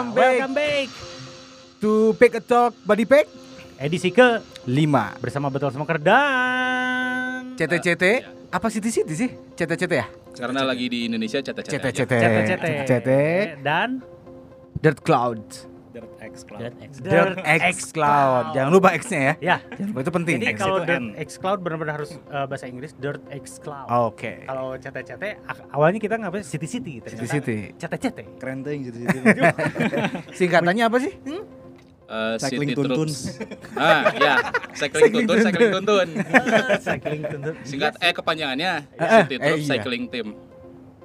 welcome back. Welcome back. to Pick a Talk Body Pack. Edisi ke 5 bersama Betul Smoker dan CTCT Apa City City sih? CTCT ya? Karena lagi di Indonesia. CTCT CTCT CTCT dan? Dirt Cloud Dirt X Cloud. Dirt X, Dirt X Cloud Jangan lupa X-nya ya Ya. Jangan lupa itu penting Jadi X kalau Dirt. X Cloud benar-benar harus uh, bahasa Inggris Dirt X Cloud. Oke Kalau CT-CT awalnya kita ngapain City City. City City CT-CT. Keren tuh yang gitu-gitu. Singkatannya apa sih? Eh, Cycling City Tuntun. Ah, ya. Cycling Tuntun, Cycling Tuntun. Cycling tuntut. Singkat eh kepanjangannya Eh, City eh, Troops iya. Cycling Team.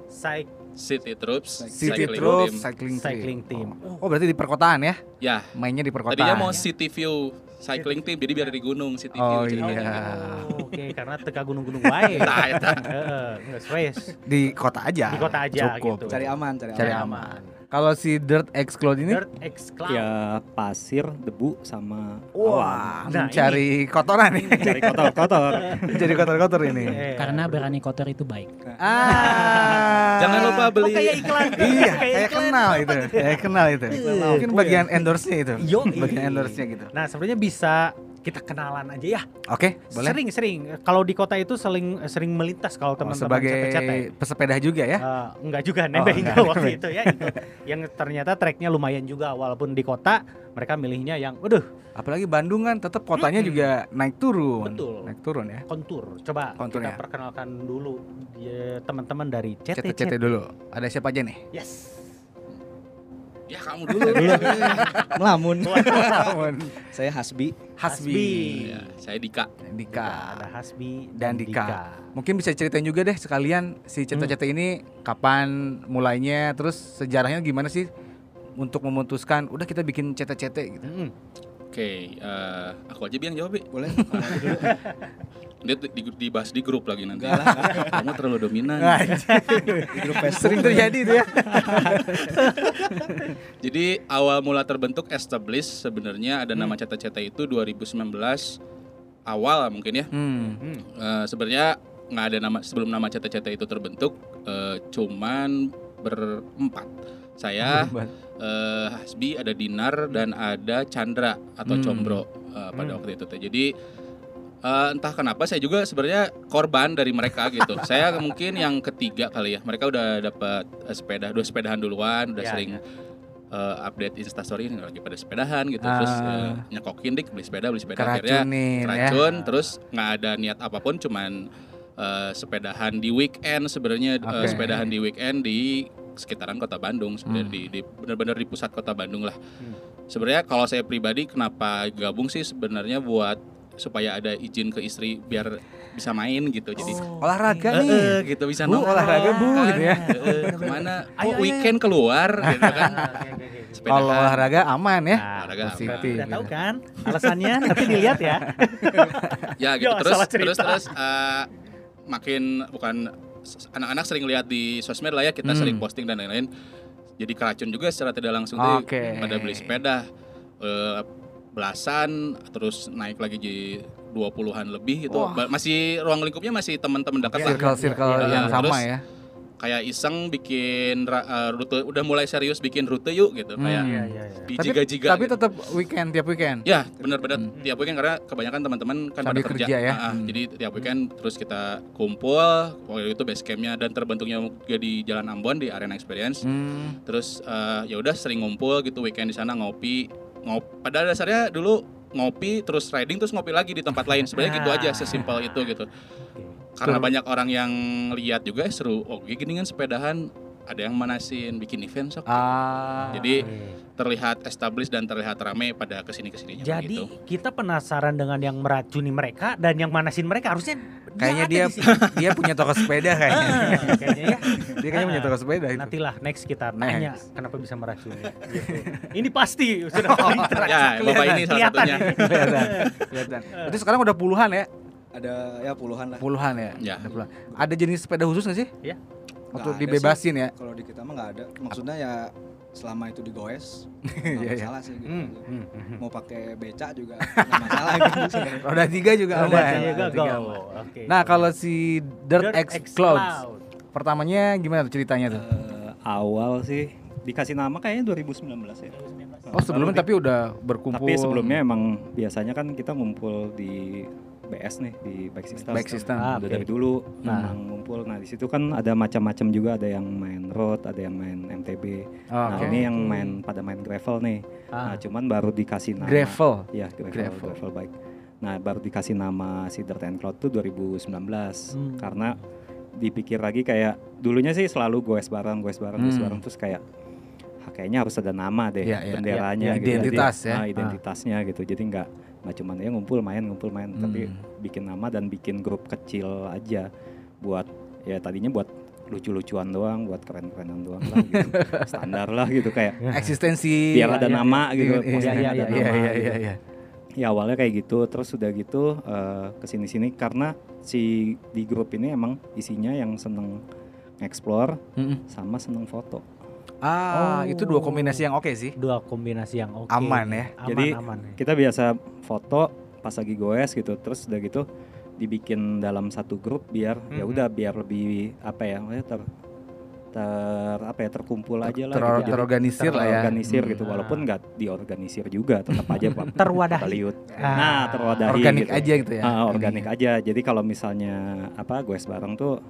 Cyc- City Troops City Cycling Troops Team. Cycling, Cycling Team. Oh berarti di perkotaan ya? Ya, Mainnya di perkotaan tadinya mau City View Cycling Team jadi biar di gunung City Oh, View iya. Oh, Oke, karena teka gunung-gunung. Heeh, nggak fresh. Di kota aja Di kota aja Cukup gitu. Cari aman, cari, Cari aman. aman Kalau si Dirt X Cloud ini Dirt X Cloud. Ya pasir, debu sama Wah, Nah, mencari kotoran nih. awan. Cari kotor-kotor. Jadi kotor-kotor ini. Eh. Karena berani kotor itu baik. Ah. Jangan lupa Oh, beli kayak iklan. Iya, Kayak kayak iklan. kenal itu. Kayak kenal itu. Mungkin bagian endorse-nya itu. Yo, Bagian endorse-nya gitu. Nah, sebenarnya bisa kita kenalan aja ya. Oke, boleh. Sering sering. Kalau di kota itu sering sering melintas kalau Oh, teman-teman sebagai cete-cete. pesepeda juga ya. Eh, enggak juga nebeng enggak. waktu itu ya itu. Yang ternyata treknya lumayan juga walaupun di kota mereka milihnya yang waduh Apalagi Bandung kan tetap kotanya juga naik turun. Betul. Naik turun ya. kontur. Coba Kontur kita ya. perkenalkan dulu ya, teman-teman dari CT. CT-CT dulu. Ada siapa aja nih? Yes. Ya kamu dulu. Melamun. Saya Hasbi. Hasbi, ya, saya Dika. Dika, Ada Hasbi dan Dika. Mungkin bisa ceritain juga deh sekalian si CT-CT ini kapan mulainya, terus sejarahnya gimana sih untuk memutuskan udah kita bikin CT-CT gitu. Mm-mm. Oke, eh, aku aja bilang jawab, Bi. Boleh? Dia di- di- dibahas di grup lagi nanti. Kamu terlalu dominan. Di grup Facebook. Sering terjadi itu ya. Jadi awal mula terbentuk establish sebenarnya ada nama Ceta-Ceta itu 2019 awal mungkin ya. Hmm. Hmm. Eh, sebenarnya nggak ada nama sebelum nama Ceta-Ceta itu terbentuk eh, cuman berempat. Saya, eh, Hasbi, ada Dinar dan ada Chandra atau Hmm. Combro eh, pada Hmm. waktu itu. Jadi eh, entah kenapa saya juga sebenarnya korban dari mereka gitu. saya mungkin yang ketiga kali ya. Mereka udah dapat eh, sepeda, dua sepedahan duluan, udah Ya, sering ya. eh, update instastory ini lagi pada sepedahan gitu. Terus Ah. eh, nyekokin dik beli sepeda, beli sepeda akhirnya Keracunin ya. racun terus nggak ada niat apa pun cuman eh, sepedahan di weekend sebenarnya eh, Oke. sepedahan di weekend di sekitaran kota Bandung sebenarnya Hmm. di, di benar-benar di pusat kota Bandung lah Hmm. sebenarnya kalau saya pribadi kenapa gabung sih sebenarnya buat supaya ada izin ke istri biar bisa main gitu jadi Olahraga Eh, nih. eh, gitu bisa Bu, nongkrong, olahraga, Bu, kan. gitu ya. Eh, eh, ke mana Ayo, oh ayo, weekend keluar gitu kan. Kalau olahraga aman ya. Nah, Olahraga positif. udah tahu kan alasannya nanti dilihat ya. ya gitu Yo, terus terus terus eh, makin bukan anak-anak sering lihat di sosmed lah ya kita Hmm. sering posting dan lain-lain jadi keracun juga secara tidak langsung tuh Oke. pada beli sepeda eh, belasan terus naik lagi jadi 20-an lebih gitu Wah. Ba- masih ruang lingkupnya masih teman-teman dekat lah Circle-circle Iya, yang iya. sama Terus, ya. kayak iseng bikin eh, rute udah mulai serius bikin rute yuk gitu Hmm. kayak Iya, iya, iya. di Tapi, jiga-jiga tapi gitu. tetap weekend tiap weekend. Ya, benar-benar Hmm. tiap weekend karena kebanyakan teman-teman kan Sambil pada kerja. kerja ya. Ah, ah. Hmm. Jadi tiap weekend terus kita kumpul, waktu itu base campnya dan terbentuknya juga di Jalan Ambon di Arena Experience. Hmm. Terus eh, ya udah sering ngumpul gitu weekend di sana ngopi. Ngop pada dasarnya dulu ngopi terus riding terus ngopi lagi di tempat lain. Sebenarnya gitu aja sesimpel itu gitu. Karena banyak orang yang lihat juga eh, seru. Oh, gini kan sepedahan ada yang manasin bikin event sok. Ah. Jadi Oke. terlihat established dan terlihat ramai pada ke sini ke sininya Jadi gitu. kita penasaran dengan yang meracuni mereka dan yang manasin mereka harusnya kayaknya dia dia punya toko sepeda kayaknya. Kayaknya ya. dia kayaknya punya toko sepeda itu. Nantilah next kita Next. nanya kenapa bisa meracuni. Gitu. Ini pasti sudah teracuni. Ya, Bapak ini salah Kelihatan satunya. ya. Kelihatan. Kelihatan. Itu sekarang udah puluhan ya? Ada ya puluhan lah. Puluhan ya? Ya. Ada puluhan. Ada jenis sepeda khusus nggak sih? Iya. Waktu ada dibebasin ya? Kalau di kita mah nggak ada. Maksudnya ya selama itu digoes nggak iya. masalah sih gitu. Hmm, hmm, hmm. Mau pakai beca juga nggak masalah gitu. sebenarnya. Roda tiga juga Roda aman. tiga Roda tiga go. aman. Oke. Nah kalau si Dirt, Dirt X, X Clouds Cloud. pertamanya gimana tuh ceritanya tuh? Eh, awal sih dikasih nama kayaknya 2019 ya. Oh sebelumnya tapi udah berkumpul. tapi sebelumnya emang biasanya kan kita ngumpul di BS nih di bike system. Bike system. Ah, Udah oke. dari dulu Nah. emang ngumpul. Nah di situ kan ada macam-macam juga ada yang main road, ada yang main MTB. Oh, Nah oke. ini yang main pada main gravel nih. Ah. Nah cuman baru dikasih nama. Gravel. Iya gravel, Gravel. gravel, bike. Nah baru dikasih nama si Dirt and Cloud tuh 2019 Hmm. karena dipikir lagi kayak dulunya sih selalu goes bareng, goes bareng, goes Hmm. bareng terus kayak "Ah, kayaknya harus ada nama deh iya, benderanya iya. gitu. Jadi, Identitas ya. ah, identitasnya gitu. Jadi nggak nggak cuman ya ngumpul main ngumpul main tapi Hmm. bikin nama dan bikin grup kecil aja buat ya tadinya buat lucu-lucuan doang, buat keren-kerenan doang lah gitu. Standar lah gitu kayak Eksistensi. biar ada nama gitu, Iya, iya, ada iya, nama Iya iya gitu. iya iya. Ya awalnya kayak gitu, terus udah gitu eh, ke sini-sini karena si di grup ini emang isinya yang seneng explore Mm-mm. sama seneng foto. Ah, Oh. itu dua kombinasi yang oke sih. Dua kombinasi yang oke. Aman ya. Aman, Jadi, aman. ya. Kita biasa foto pas lagi goes gitu, terus udah gitu dibikin dalam satu grup biar ya Mhm. udah biar lebih apa ya, ter ter apa ya terkumpul aja lah Ter- gitu. Jadi terorganisir lah ya. terorganisir Hmm. gitu, walaupun nggak diorganisir juga, tetap aja Pak Terwadahi. Baliut. Ah. Nah, terwadahi Organik gitu. aja gitu ya. Ah, organik Ini. aja. Jadi kalau misalnya apa goes bareng tuh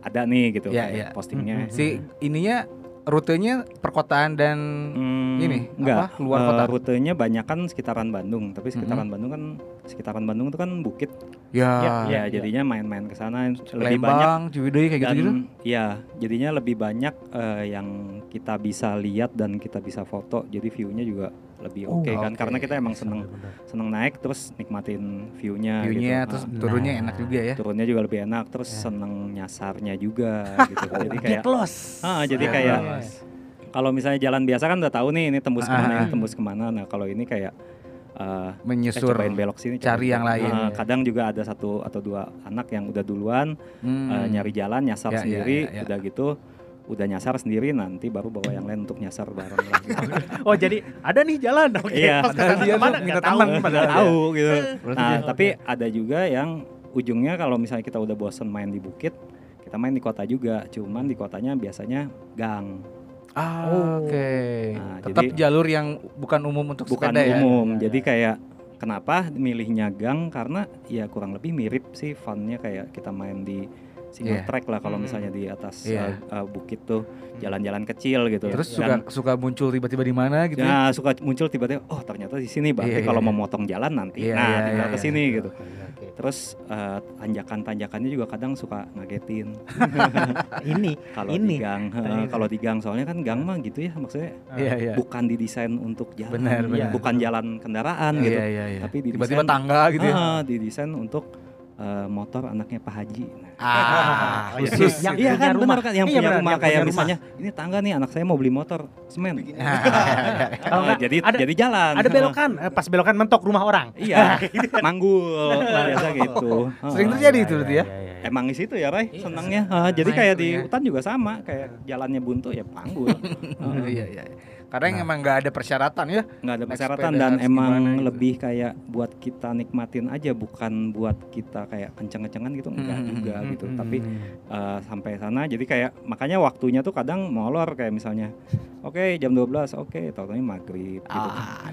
ada nih gitu kayak iya. postingnya. Si ininya rutenya perkotaan dan Hmm, ini, enggak apa, luar kota? rutenya banyak kan sekitaran Bandung, tapi sekitaran Bandung kan sekitaran Bandung itu kan bukit. ya, Iya, ya, iya. jadinya main-main ke sana lebih banyak Ciwidey kayak dan gitu-gitu. ya jadinya lebih banyak eh, yang kita bisa lihat dan kita bisa foto. Jadi view-nya juga lebih Oh, oke kan oke. karena kita emang seneng Bener. seneng naik terus nikmatin view-nya View-nya gitu. terus Ah, turunnya Nah. enak juga ya. turunnya juga lebih enak terus Ya. seneng nyasarnya juga gitu jadi Get kayak lost. Ah, jadi Get kayak- kalau misalnya jalan biasa kan udah tahu nih ini tembus Ah, ke mana ah. ini tembus ke mana nah kalau ini kayak eh, eh, Menyusur. cobain belok sini cari cobain yang lain. Ah, kadang juga ada satu atau dua anak yang udah duluan Hmm. eh, nyari jalan nyasar Ya, ya, sendiri ya, ya. udah gitu udah nyasar sendiri nanti baru bawa yang lain untuk nyasar bareng lagi Oh jadi ada nih jalan. Oke. Iya. Pas Padahal ke sana dia ke mana nggak tahu. Nggak padahal tahu gitu Berarti nah dia- tapi ada juga yang ujungnya kalau misalnya kita udah bosen main di bukit kita main di kota juga cuman di kotanya biasanya gang Ah, Oh. oke. Nah, Tetap jadi- jalur yang bukan umum untuk bukan sepeda ya. umum. Ya, Jadi ya. kayak kenapa milihnya gang karena ya kurang lebih mirip sih funnya kayak kita main di single Iya. track lah kalau Hmm. misalnya di atas Iya. uh, uh, bukit tuh jalan-jalan kecil gitu. Terus Dan- suka suka muncul tiba-tiba di mana gitu. ya? Nah, suka muncul tiba-tiba, oh ternyata di sini berarti Iya, kalau iya, mau iya. motong jalan nanti, Iya, nah iya, tinggal iya, ke sini Oke, gitu. oke, oke. Terus uh, tanjakan-tanjakannya juga kadang suka ngagetin Ini kalau Ini. di gang. Uh, kalau di gang soalnya kan gang mah gitu ya maksudnya Iya, iya. bukan didesain untuk jalan, Benar, benar. bukan jalan kendaraan gitu. Iya, iya, iya. Tapi didesain- tiba-tiba tangga gitu ya. Ah, didesain untuk uh, motor anaknya Pak Haji. Ah, Oh, iya. khusus. Yang iya kan rumah. benar kan yang Iya, punya benar, rumah yang kayak punya rumah. misalnya ini tangga nih anak saya mau beli motor semen. Ah, Oh, nggak, jadi ada- jadi jalan. Ada belokan, eh, pas belokan mentok rumah orang. Iya, manggul biasa gitu. Sering Ah, terjadi itu berarti ya. Emang di situ ya, Ray, Iya, senangnya. Ah, jadi kayak di senangnya. hutan juga sama, kayak jalannya buntu ya panggul. Ah, Iya, iya. Kadang emang nggak ada persyaratan ya. nggak ada persyaratan dan emang gimana gitu. lebih kayak buat kita nikmatin aja bukan buat kita kayak kenceng-kencengan gitu enggak Hmm, juga hmm, gitu hmm, tapi hmm. eh, sampai sana jadi kayak makanya waktunya tuh kadang molor kayak misalnya oke jam 12 oke tahu-tahu maghrib gitu Ah,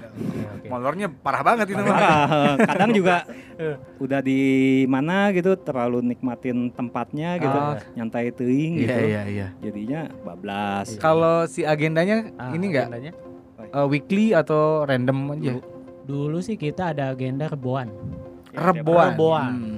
Oke. molornya parah banget itu mah. Parah. kadang juga udah di mana gitu terlalu nikmatin tempatnya gitu Ah. nyantai teing Iya, gitu iya, iya. jadinya bablas Kalau si agendanya Ah, ini enggak agendanya? weekly atau random aja? Dulu sih kita ada agenda reboan. Reboan. Reboan. Hmm.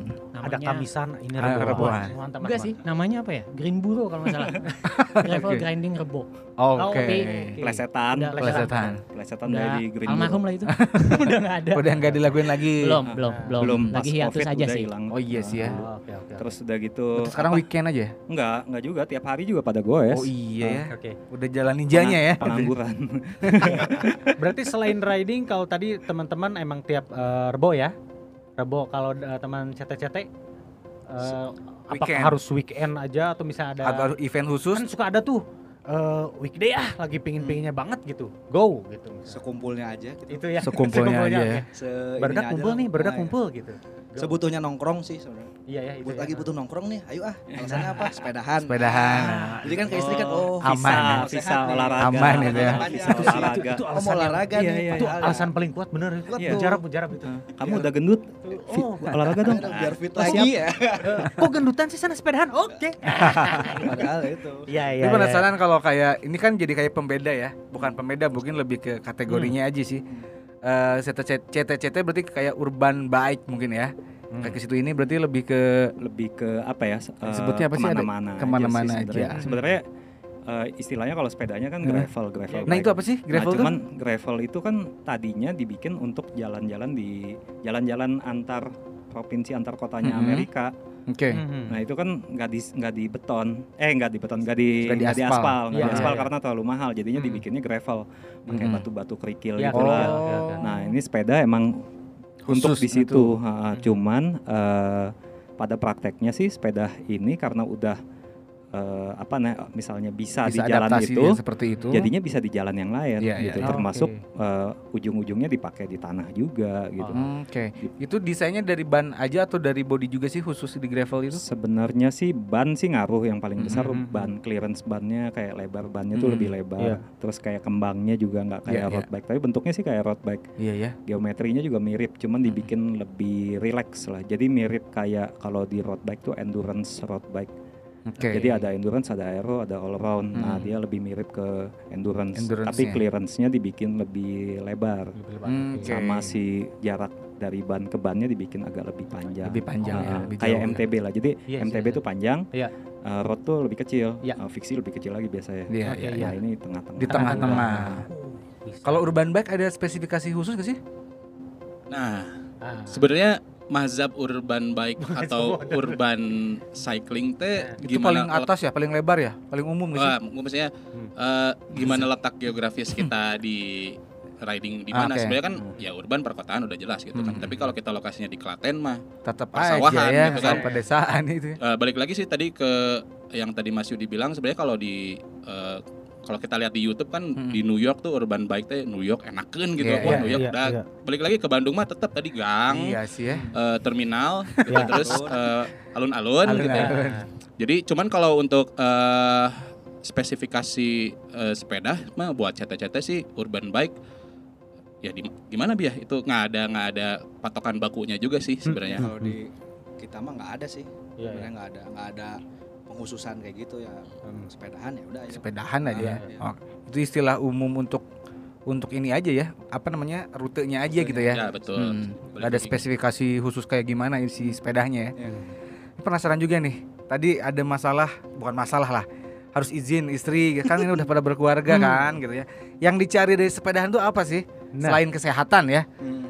Ada Namanya- kamisan ini Ah, reboan. Mantap, Enggak sih, namanya apa ya? Green Buro kalau nggak salah. Gravel Oke. grinding rebo. Oke. oke. plesetan Udah Plesetan. plesetan Udah dari green almarhum lah itu. Udah nggak ada. Udah nggak dilakuin lagi. Belum, Ah, belum, belum. belum pas Lagi hiatus COVID aja sih. hilang. Oh iya sih ya. Oh, terus udah gitu Berarti sekarang apa- weekend aja. ya? enggak enggak juga tiap hari juga pada goes Oh iya ya. Oke. Udah jalan ninjanya ya. pengangguran Berarti selain riding kalau tadi teman-teman emang tiap eh, rebo ya? Rebo kalau eh, teman CT-CT eh, apakah harus weekend aja atau misalnya ada Atau event khusus? kan suka ada tuh eh, weekday ah lagi pingin-pinginnya banget gitu. Go gitu. Sekumpulnya aja gitu. Itu ya. Sekumpulnya aja ya. Se aja kumpul nih, barudak Nah, ya. kumpul gitu. Sebutuhnya nongkrong sih sebenarnya. Iya ya itu. Buat ya. lagi butuh nongkrong nih, ayo ah. Alasannya apa? Sepedahan. Sepedahan. Jadi kan ke istri kan oh, Aman. Visa, nih. olahraga. Aman itu ya. Visa Itu sih, olahraga. Itu Oh, mau alasan olahraga Iya, nih. iya, Itu padahal alasan paling kuat bener. Kuat Iya. Mujarab, mujarab itu. Kamu udah gendut, fit, Oh, olahraga dong. biar fit lagi siap. ya. kok gendutan sih sana sepedahan? Oke. Padahal itu. Iya iya. Tapi penasaran kalau kayak ini kan jadi kayak pembeda ya, bukan pembeda mungkin lebih ke kategorinya aja sih. Eh CT-CT berarti kayak urban bike mungkin ya. Kayak ke situ ini berarti lebih ke lebih ke apa ya? eh, Sebutnya apa sih? Ke mana-mana. aja ke mana-mana sih sebenarnya. aja. Sebenarnya eh, istilahnya kalau sepedanya kan Hmm. gravel, gravel. Nah, bike. itu apa sih gravel nah, tuh? cuman gravel itu kan tadinya dibikin untuk jalan-jalan di jalan-jalan antar provinsi antar kotanya Mhm. Amerika. Oke. Hmm. Nah itu kan nggak di nggak di beton, eh nggak di beton, nggak di Nggak di nggak di aspal. nggak Iya, di aspal iya. karena terlalu mahal. Jadinya Hmm. dibikinnya gravel, pakai Mhm. batu-batu kerikil Iya, gitu kerikil. lah. Nah ini sepeda emang untuk Khusus di situ, gitu. ha, cuman eh, pada prakteknya sih sepeda ini karena udah eh, apa nah misalnya bisa, Bisa di jalan itu, seperti itu. jadinya bisa di jalan yang lain, Iya, gitu. iya. Termasuk Oke. eh, ujung-ujungnya dipakai di tanah juga, gitu. Hmm, Oke. Itu desainnya dari ban aja atau dari body juga sih khusus di gravel itu? Sebenarnya sih ban sih ngaruh yang paling besar Mhm. ban clearance bannya kayak lebar bannya tuh Mhm. lebih lebar. Iya. Terus kayak kembangnya juga nggak kayak Iya, road iya. bike, tapi bentuknya sih kayak road bike. Iya ya. Geometrinya juga mirip, cuman Mhm. dibikin lebih relax lah. Jadi mirip kayak kalau di road bike tuh endurance road bike. Oke. Jadi ada endurance, ada aero, ada all around. Nah, Hmm. dia lebih mirip ke endurance, Endurance-nya. tapi clearance-nya dibikin lebih lebar. Hmm, oke. Sama si jarak dari ban ke bannya dibikin agak lebih panjang. Lebih panjang ya, Ah, lebih kayak jauh ya. MTB lah. Jadi Yes, MTB yes, tuh panjang, Iya. eh, road tuh lebih kecil, Iya. eh, fiksi lebih kecil lagi biasanya. Iya, iya, iya. iya. Nah, ini tengah-tengah. Di tengah-tengah. Kalau urban bike ada spesifikasi khusus gak sih? Nah, Ah. sebenarnya mazhab urban bike atau urban cycling teh Itu gimana paling atas ya, paling lebar ya, paling umum? Wah, gua maksudnya eh, gimana letak geografis kita di riding di Ah, mana? oke. Sebenarnya kan ya urban perkotaan udah jelas gitu kan. Hmm. Tapi kalau kita lokasinya di Klaten mah Tetap persawahan ya, gitu kan. pedesaan itu. eh, balik lagi sih tadi ke yang tadi Mas Yudi bilang sebenarnya kalau di eh, kalau kita lihat di YouTube kan Hmm. di New York tuh urban bike teh New York enakeun gitu. Iya, Wah, iya, New York dah. iya. Balik lagi ke Bandung mah tetap tadi gang, Iya sih ya. eh, terminal, Iya. terus eh, alun-alun gitu ya. Jadi cuman kalau untuk eh, spesifikasi eh, sepeda mah buat CT-CT sih urban bike ya di, gimana biar itu nggak ada nggak ada patokan bakunya juga sih sebenarnya. Kalau di kita mah nggak ada sih. Iya, Sebenarnya nggak ada nggak ada penghususan kayak gitu ya. Sepedahan ya udah ayo. Sepedahan aja ya. Iya. Oh, itu istilah umum untuk untuk ini aja ya. Apa namanya? rutenya aja gitu ya. Ya betul. Hmm. Nggak ada spesifikasi khusus kayak gimana isi sepedanya ya. Iya. Ini Penasaran juga nih. Tadi ada masalah, bukan masalah lah. Harus izin istri, kan ini udah pada berkeluarga kan gitu ya. Yang dicari dari sepedahan tuh apa sih? Nah. Selain kesehatan ya. Hmm.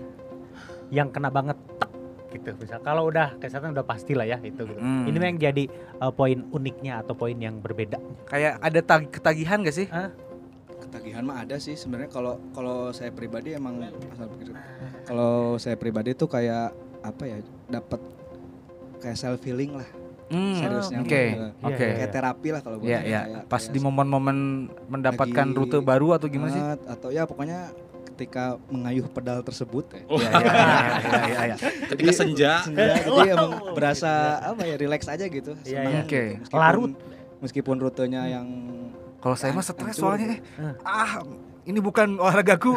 yang kena banget tek, gitu bisa kalau udah kesehatan udah pasti lah ya itu gitu. Hmm. ini yang jadi uh, poin uniknya atau poin yang berbeda Kayak ada tag- ketagihan gak sih? Ketagihan mah ada sih sebenarnya kalau kalau saya pribadi emang asal pikir. Kalau saya pribadi tuh kayak apa ya dapat kayak self healing lah Hmm, seriusnya. Oke, mah. oke. Iya, Kayak terapi lah kalau buat Iya, saya, iya. kayak- Pas kayak di momen-momen mendapatkan lagi- rute baru atau gimana sih? atau ya pokoknya ketika mengayuh pedal tersebut ya. Oh, Iya, iya, iya, iya, iya. ketika senja Senja, jadi emang berasa apa ya relax aja gitu. Iya, iya. gitu. Oke. Meskipun- Larut. Meskipun rutenya yang Kalau saya mah stres soalnya eh. Eh. Ah, ini bukan olahragaku.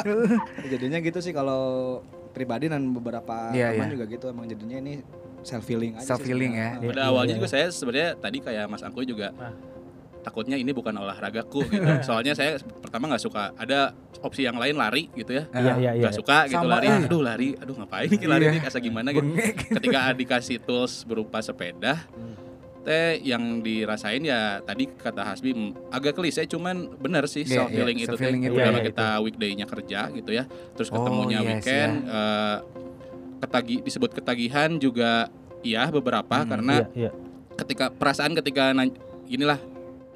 jadinya gitu sih kalau pribadi dan beberapa Iya, teman iya. juga gitu emang jadinya ini self healing aja Self healing sebenarnya. ya. pada Iya, awalnya iya, juga saya sebenarnya tadi kayak Mas Angku juga Ah. Takutnya ini bukan olahragaku gitu. Soalnya saya pertama nggak suka ada opsi yang lain lari gitu ya. iya iya iya Nggak suka gitu Sama, lari. eh. Aduh lari, aduh ngapain nih lari Iya. nih asa gimana gitu. Bengek. Ketika dikasih tools berupa sepeda, teh yang dirasain ya tadi kata Hasbi agak klise cuman bener sih Iya, self healing iya, itu teh. self-healing itu. Kalau Iya, iya, kita weekday-nya kerja gitu ya, terus Oh, ketemunya yes, weekend eh, ketagi disebut ketagihan juga iya beberapa Hmm, karena iya iya ketika perasaan ketika inilah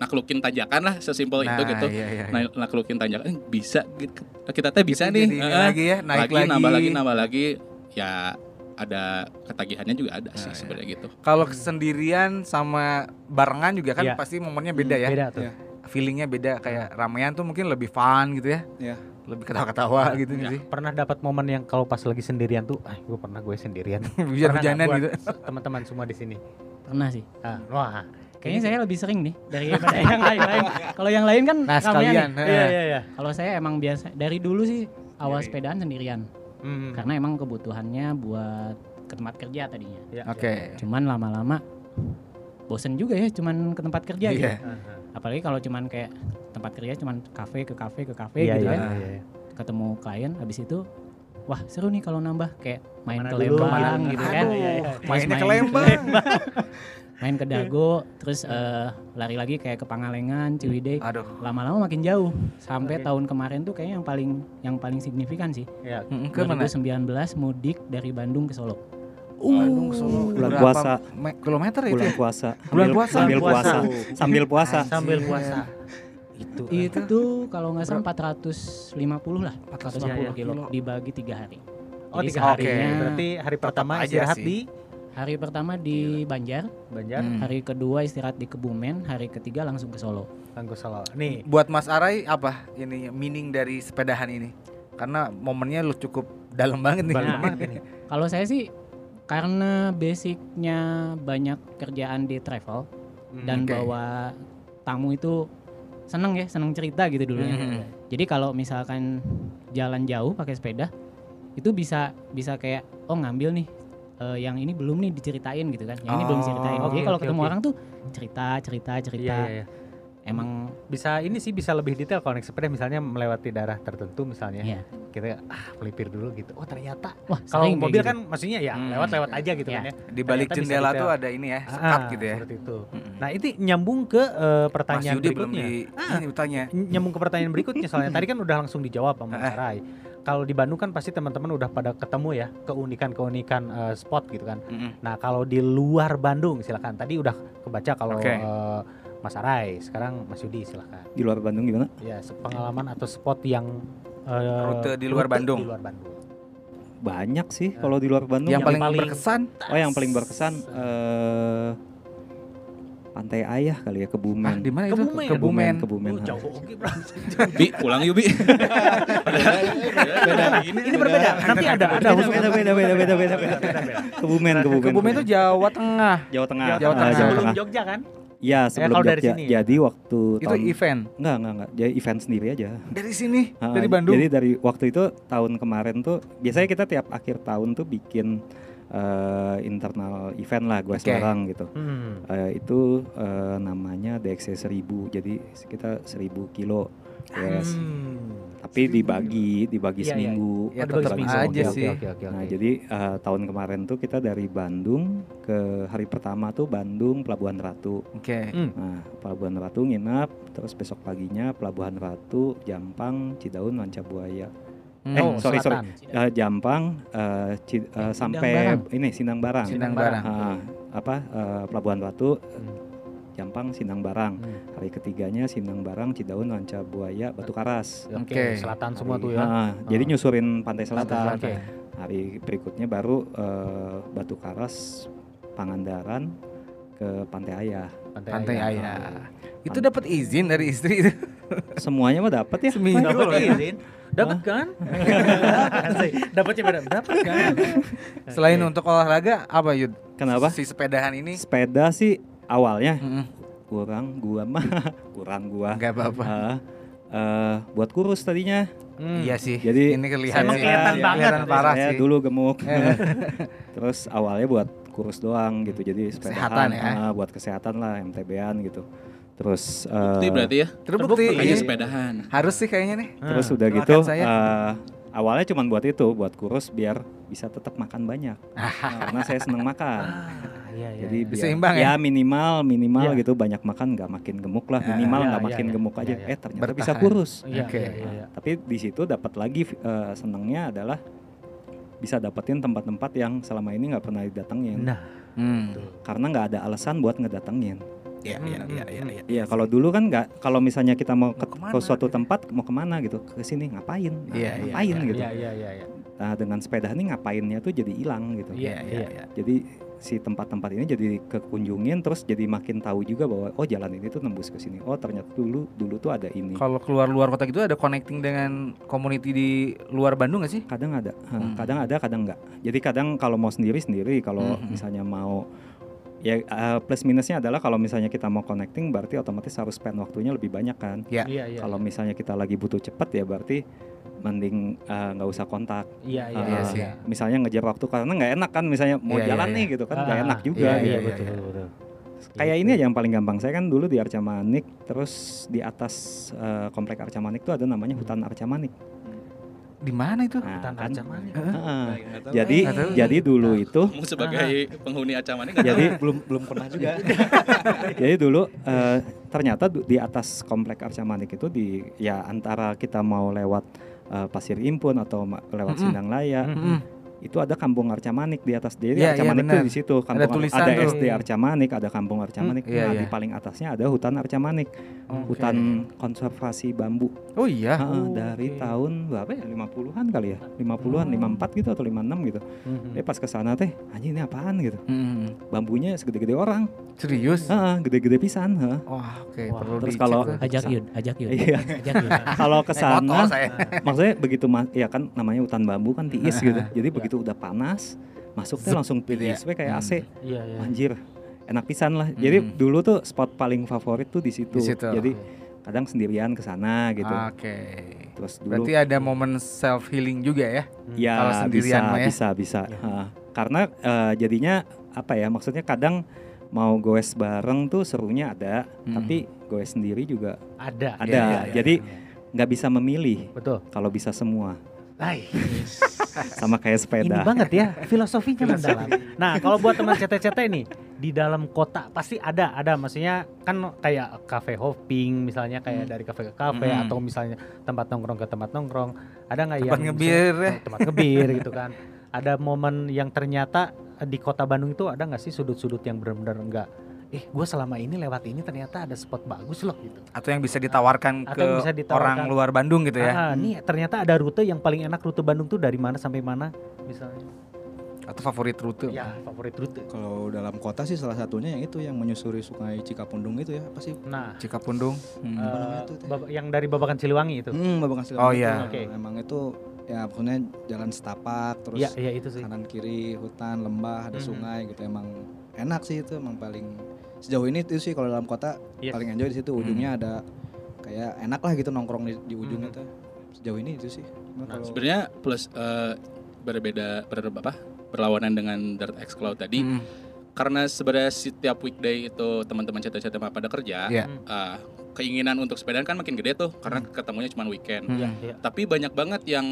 naklukin tanjakan lah sesimpel itu gitu. Iya, iya, iya. Nah, naklukin tanjakan eh, bisa gitu. kita teh bisa nih. jadi ini Heeh. lagi ya, naik lagi, lagi. nambah lagi nambah lagi ya ada ketagihannya juga ada sih Nah, iya. sebenarnya gitu. Kalau sendirian sama barengan juga kan Iya. pasti momennya beda ya. beda tuh Iya. feelingnya beda kayak ramean tuh mungkin lebih fun gitu ya. Iya. Lebih ketawa-ketawa gitu nih sih. Pernah dapat momen yang kalau pas lagi sendirian tuh, ah gue pernah gue sendirian. Bisa hujanan buat gitu. Teman-teman semua di sini. Pernah sih. Ah, wah. Kayaknya saya lebih sering nih daripada yang lain-lain. Kalau yang lain kan Nah, sekalian. nih. Iya iya iya. Kalau saya emang biasa dari dulu sih awal sepedaan sendirian. Hmm. Karena emang kebutuhannya buat ke tempat kerja tadinya. Iya, Oke. Cuman lama-lama bosen juga ya cuman ke tempat kerja gitu. Iya. Aha. Apalagi kalau cuman kayak tempat kerja cuman kafe ke kafe ke kafe Iya gitu iya kan. iya. iya. Ketemu klien habis itu wah seru nih kalau nambah kayak main Ke mana ke Lembang gitu kan. Aduh, Iya, iya. Mainnya ke main- Lembang. main ke Dago, terus eh, lari lagi kayak ke Pangalengan, Ciwidey. Aduh. Lama-lama makin jauh. Sampai Oke. tahun kemarin tuh kayaknya yang paling yang paling signifikan sih. Iya. Mm, Ke mana? 2019 mudik dari Bandung ke Solo. Bandung Solo. Bulan Berapa puasa. me- kilometer itu bulan ya? puasa. Bulan Sambil- puasa. Sambil Bulan puasa. Sambil puasa. Sambil puasa. Itu. Itu kalau nggak salah 450 lah, 450 Iya, iya. kilo dibagi tiga hari. Oh Jadi tiga hari. seharinya- Berarti hari pertama aja istirahat di Hari pertama di Banjar, Banjar, Hmm. hari kedua istirahat di Kebumen, hari ketiga langsung ke Solo. Tangguh Solo. Nih, Buat Mas Arai apa ini meaning dari sepedahan ini? Karena momennya lu cukup dalam banget nih. Dalam Nah, banget ini. Kalau saya sih karena basicnya banyak kerjaan di travel dan Oke. bawa tamu itu seneng ya, seneng cerita gitu dulu ya. Mhm. Jadi kalau misalkan jalan jauh pakai sepeda itu bisa bisa kayak oh ngambil nih eh, yang ini belum nih diceritain gitu kan. Yang ini belum Oh, diceritain. oke, Jadi kalau oke, ketemu oke. orang tuh cerita, cerita, cerita. Iya, iya, iya. Emang Bisa ini sih bisa lebih detail kalau naik sepeda misalnya melewati daerah tertentu misalnya. Iya. Kita ah melipir dulu gitu. Oh ternyata wah kalau mobil gitu. kan maksudnya ya Hmm. lewat-lewat aja gitu Iya. kan ya. Di balik jendela tuh ada ini ya, sekat Ah, gitu ya. Seperti itu. Mm-mm. Nah, itu nyambung ke Mas pertanyaan Yudi belum berikutnya. di ini bertanya. Ny- nyambung ke pertanyaan berikutnya soalnya tadi kan udah langsung dijawab sama Mas Ah. Rai. Kalau di Bandung kan pasti teman-teman udah pada ketemu ya keunikan-keunikan eh, spot gitu kan. Mm-mm. Nah, kalau di luar Bandung silakan. Tadi udah kebaca kalau Oke. eh, Mas Arai, sekarang Mas Yudi silakan. Di luar Bandung gimana? Ya, pengalaman atau spot yang eh, Rute di luar rute Bandung. Di luar Bandung. Banyak sih kalau di luar Bandung. Yang, yang paling, paling- berkesan Oh yang paling berkesan eh Pantai Ayah kali ya ah, Kebumen. di mana itu? Kebumen. Kebumen. Kebumen. Oh, jauh oke, Bro. Bi, pulang yuk Bi. Ini berbeda. Nanti ada ada Beda, beda, beda, beda, beda, beda, beda. Kebumen, Kebumen. Kebumen itu Jawa Tengah. Jawa Tengah. Jawa Ah, Tengah. Jawa sebelum Tengah. Jogja kan? Iya, sebelum kalau dari Jogja. sini ya? Jadi waktu Itu tahun event enggak, enggak, enggak. Jadi event sendiri aja. dari sini, Ah, dari Bandung. Jadi dari waktu itu tahun kemarin tuh biasanya kita tiap akhir tahun tuh bikin eh, internal event lah gue Oke. Semarang gitu. Hmm. Eh, itu eh, namanya DXC 1000. Jadi kita 1000 kilo. Yes. Hmm. Tapi dibagi, dibagi iya. seminggu. Ya, Oh, dibagi tetap seminggu. aja Oke, sih. Oke, oke, oke. Nah, jadi eh, tahun kemarin tuh kita dari Bandung ke hari pertama tuh Bandung Pelabuhan Ratu. Oke. Nah, Pelabuhan Ratu nginap, terus besok paginya Pelabuhan Ratu, Jampang, Cidaun, Manca Buaya. Hmm. Eh, Oh, sorry, sorry. selatan. Eh, Jampang eh, Ci- eh, sampai Barang. ini Sindang Barang. Sindang Barang. Ah, apa eh, Pelabuhan Ratu, Hmm. Jampang, Sindang Barang. Hmm. Hari ketiganya Sindang Barang, Cidaun, Manca Buaya, Batu Karas. Oke, Oke. selatan semua Hari- tuh ya. Ah, Jadi nyusurin pantai selatan. Oke. Hari berikutnya baru eh, Batu Karas, Pangandaran ke Pantai Ayah. Pantai Ayah. Ayah. Itu dapat izin dari istri itu. Semuanya mah dapat ya. Seminggu Dapat loh ya. izin. Dapat kan? Dapat sih dapat kan? Selain untuk olahraga apa Yud? Kenapa? Si sepedahan ini Sepeda sih awalnya Mm-mm. kurang gua mah kurang gua. nggak apa-apa. Ah, eh, buat kurus tadinya. Hmm. Iya sih. Jadi ini kelihatan Emang kelihatan Iya, banget. kelihatan parah saya sih. dulu gemuk. Eh. Terus awalnya buat kurus doang gitu. Jadi Kesehatan sepedahan ya. ah, buat kesehatan lah MTB-an gitu. Terus Bukti eh, berarti ya. Terbukti. Makanya sepedahan. Harus sih kayaknya nih. terus Ah, udah gitu saya. eh, awalnya cuma buat itu, buat kurus biar bisa tetap makan banyak. Karena saya seneng makan. Ah, iya, iya, Jadi iya. biar- Seimbang ya? minimal minimal Iya. gitu banyak makan nggak makin gemuk lah Ah, minimal iya, nggak iya, makin iya. gemuk aja Iya, iya. eh ternyata bisa Bertahan. kurus Iya, Oke. iya, iya, iya. tapi di situ dapat lagi eh, senengnya adalah bisa dapetin tempat-tempat yang selama ini nggak pernah didatengin Nah, Hmm. karena nggak ada alasan buat ngedatengin Iya, Hmm, iya, hmm, iya, iya, hmm. iya. Iya kalau dulu kan nggak kalau misalnya kita mau ke, Mau ke suatu tempat mau ke mana gitu ke sini ngapain Nah, Iya, iya, ngapain iya, gitu Iya, iya, iya, iya. nah dengan sepeda ini ngapainnya tuh jadi hilang gitu Iya, iya, iya. jadi si tempat-tempat ini jadi kekunjungin terus jadi makin tahu juga bahwa oh jalan ini tuh nembus ke sini oh ternyata dulu dulu tuh ada ini Kalau keluar luar kota gitu ada connecting dengan community di luar Bandung gak sih? kadang ada Hmm. kadang ada kadang enggak jadi kadang kalau mau sendiri sendiri kalau Hmm. misalnya mau ya eh, plus minusnya adalah kalau misalnya kita mau connecting berarti otomatis harus spend waktunya lebih banyak kan Ya. Iya, iya. kalau misalnya kita lagi butuh cepet ya berarti mending eh, nggak usah kontak Iya, iya, Ah, Iya iya. sih. misalnya ngejar waktu karena nggak enak kan misalnya mau Iya, iya, jalan iya. nih gitu kan nggak Ah, enak juga iya, gitu. Iya, iya, betul, iya. betul. Kayak Gitu. ini aja yang paling gampang. Saya kan dulu di Arca Manik, terus di atas eh, komplek Arca Manik tuh ada namanya hutan Arca Manik. Di mana itu? Nah, Hutan kan. Heeh. Nggak tahu. jadi tahu. jadi dulu itu Kamu sebagai penghuni Acaman ini jadi belum belum pernah juga. jadi dulu eh, ternyata di atas komplek Arca Manik itu di ya antara kita mau lewat eh, Pasir Impun atau lewat Mm-mm. Sindang Laya Mm-mm. Itu ada kampung Arca Manik di atas. Jadi Iya, Arca iya, Manik benar. tuh di situ kampung tulisan ada tuh. SD Arca Manik, ada kampung Arca Hmm, Manik. iya, nah, iya. di paling atasnya ada hutan Arca Manik, Oke. hutan konservasi bambu. Oh iya. Heeh, Oh, dari oke. tahun berapa ya? 50-an kali ya. 50-an, Oh. 54 gitu atau 56 gitu. Mhm. Eh pas ke sana teh, anjing ini apaan gitu. Mm-mm. Bambunya segede-gede orang. Serius? Heeh, gede-gede pisan, heeh. Wah, oke Wah, perlu terus kalau-. Ajak Yud, ajak Yud. Iya. Ajak. Kalau ke sana maksudnya begitu mas ya kan namanya hutan bambu kan tiis gitu. Jadi begitu udah panas, masuk teh Zep langsung gitu ya. kayak AC. Iya, iya. Anjir. Enak pisan lah. Jadi Hmm. dulu tuh spot paling favorit tuh di situ. Di situ. Jadi kadang sendirian ke sana gitu. Oke. Terus dulu Berarti ada momen self healing juga ya? Ya Kalau sendirian bisa, ya? bisa, bisa. Ya. Karena eh, jadinya apa ya? Maksudnya kadang mau goes bareng tuh serunya ada, Hmm. tapi goes sendiri juga Ada. ada. iya, iya. Jadi nggak bisa memilih Betul. kalau bisa semua. Sama kayak Ini sepeda. banget ya, filosofinya mendalam. Nah, kalau buat teman CT-CT nih, di dalam kota pasti ada, ada maksudnya kan kayak cafe hopping misalnya kayak dari cafe ke cafe Hmm. atau misalnya tempat nongkrong ke tempat nongkrong. Ada nggak yang Tempat ngebir misalnya- ya? Tempat ngebir gitu kan. Ada momen yang ternyata di kota Bandung itu ada nggak sih sudut-sudut yang benar-benar enggak eh gue selama ini lewat ini ternyata ada spot bagus loh gitu. Atau yang bisa ditawarkan Atau ke yang bisa ditawarkan. orang luar Bandung gitu ya? Ah, nih ternyata ada rute yang paling enak rute Bandung tuh dari mana sampai mana misalnya. Atau favorit rute? Ya, favorit rute. Kalau dalam kota sih salah satunya yang itu yang menyusuri sungai Cikapundung itu ya apa sih? Nah, Cikapundung. Hmm. eh, namanya tuh, Teh? bab- yang dari Babakan Ciliwangi itu. Hmm, Babakan Silang Oh, itu. iya. Oke. Emang itu ya maksudnya jalan setapak terus Iya, iya itu sih. kanan kiri hutan lembah ada Mhm. sungai gitu emang enak sih itu emang paling sejauh ini itu sih kalau dalam kota Yes. paling enjoy di situ ujungnya ada kayak enak lah gitu nongkrong di, di ujungnya Mhm. tuh sejauh ini itu sih Nah, kalau- sebenarnya plus eh, berbeda ber apa berlawanan dengan Dirt X Cloud tadi Hmm. karena sebenarnya setiap weekday itu teman-teman chat-chat pada kerja Iya. eh, keinginan untuk sepedaan kan makin gede tuh karena ketemunya cuma weekend Hmm. Iya, iya. tapi banyak banget yang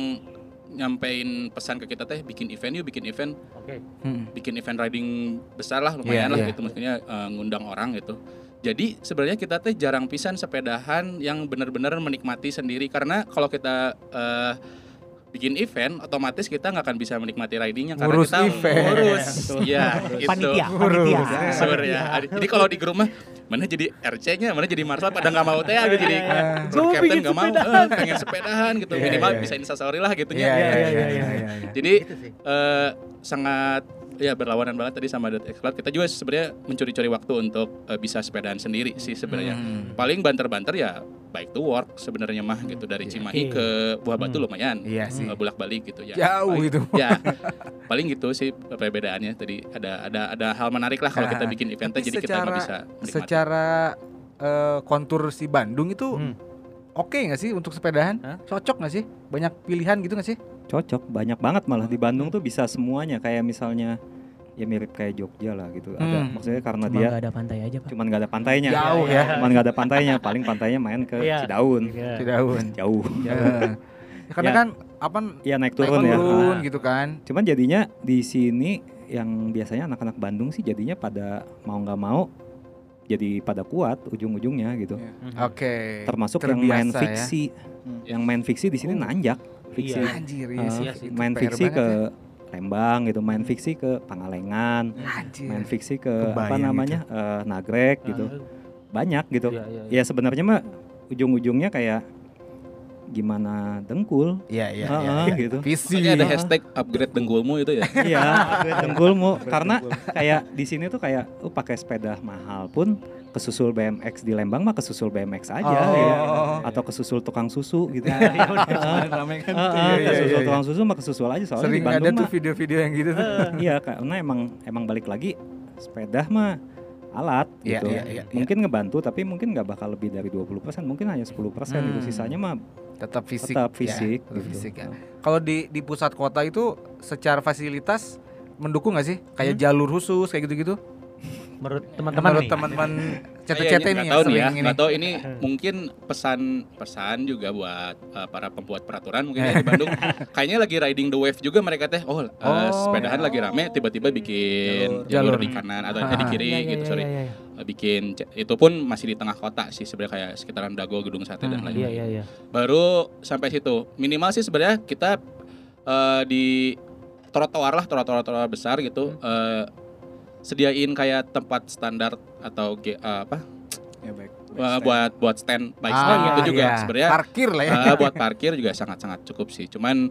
nyampein pesan ke kita teh bikin event yuk bikin event Oke. Hmm. bikin event riding besar lah lumayan Iya, lah iya. gitu maksudnya eh, ngundang orang gitu jadi sebenarnya kita teh jarang pisan sepedahan yang benar-benar menikmati sendiri karena kalau kita eh, bikin event otomatis kita nggak akan bisa menikmati ridingnya karena Ngurus kita event. ngurus ya itu Panitia, panitia. Sur ya. Jadi kalau di grup mah mana jadi RC-nya, mana jadi Marshall pada nggak mau teh gitu jadi Iya. Gua captain nggak mau, eh, pengen sepedahan gitu. Iya, minimal iya. bisa instastory lah gitu Iya, iya, iya, iya, iya, iya, iya. Jadi eh, sangat ya berlawanan banget tadi sama Dot X Cloud. Kita juga sebenarnya mencuri-curi waktu untuk eh, bisa sepedaan sendiri sih sebenarnya. Hmm. Paling banter-banter ya bike to work sebenarnya mah gitu dari Cimahi Oke. ke Buah Batu Hmm. lumayan. Iya sih. bolak balik gitu ya. Jauh Paling- itu. Ya, paling gitu sih perbedaannya. Tadi ada ada ada hal menarik lah kalau Nah, kita bikin event Tapi jadi kita secara bisa menikmati. secara eh, kontur si Bandung itu Hmm. oke nggak sih untuk sepedahan? Hah? Cocok nggak sih? Banyak pilihan gitu nggak sih? Cocok, banyak banget malah di Bandung tuh bisa semuanya kayak misalnya ya mirip kayak Jogja lah gitu. Ada Hmm. maksudnya karena Cuma dia nggak ada pantai aja pak. cuman nggak ada pantainya. Jauh ya. Cuman nggak ada pantainya, paling pantainya main ke Iya. Cidaun. Iya. Cidaun. Jauh. Ya. Karena Ya. kan apa Ya naik naik turun ya. turun Nah, gitu kan. Cuman jadinya di sini yang biasanya anak-anak Bandung sih jadinya pada mau nggak mau jadi pada kuat ujung-ujungnya gitu. Mhm. Oke. Termasuk yang main terbiasa ya. fiksi. Hmm. Yang main fiksi di sini Oh. nanjak. Fiksi. Iya. Anjir, iya sih. iya sih. Itu main fiksi ke ya. Lembang gitu, main fiksi ke Pangalengan, Anjir. main fiksi ke apa Kebayang namanya eh, Nagrek gitu, Ah, banyak gitu. Iya, iya, iya. Ya sebenarnya mah ujung-ujungnya kayak gimana dengkul. Iya iya Heeh, iya. iya. gitu. Visi. Makanya ada hashtag upgrade dengkulmu itu ya. Iya, dengkulmu karena kayak di sini tuh kayak oh pakai sepeda mahal pun kesusul BMX di Lembang mah kesusul BMX aja Oh. ya. Atau kesusul tukang susu gitu. Kemarin rame kan. Heeh, Iya, iya, kesusul iya. tukang susu mah kesusul aja soalnya Sering di Bandung ada tuh video-video yang gitu tuh. eh, iya karena emang emang balik lagi sepeda mah alat Iya, gitu. iya, iya. mungkin ngebantu tapi mungkin nggak bakal lebih dari 20%, mungkin hanya 10% gitu. Hmm. Sisanya mah Tetap fisik. tetap ya, fisik tetap gitu. fisik ya. Kalau di di pusat kota itu secara fasilitas mendukung nggak sih? Kayak jalur khusus kayak gitu-gitu? Menurut teman-teman Menurut nih. teman-teman Kayaknya CT-CT nih nggak yang tahu ya, ini. nggak tahu ini mungkin pesan-pesan juga buat uh, para pembuat peraturan mungkin ya di Bandung. Kayaknya lagi riding the wave juga mereka teh. Oh, uh, Oh. sepedahan lagi rame tiba-tiba bikin Jalur. jalur, di kanan atau eh, di Ah. kiri Iya, iya, gitu, iya, sorry. iya, iya. Bikin itu pun masih di tengah kota sih sebenarnya kayak sekitaran Dago, Gedung Sate dan Hmm, lain-lain. Iya iya iya. Baru sampai situ. Minimal sih sebenarnya kita uh, di trotoar lah, trotoar-trotoar besar gitu. uh, sediain kayak tempat standar atau uh, apa Ya baik. uh, buat buat stand bike Ah, stand itu juga iya. sebenarnya parkir lah ya. uh, buat parkir juga sangat-sangat cukup sih. Cuman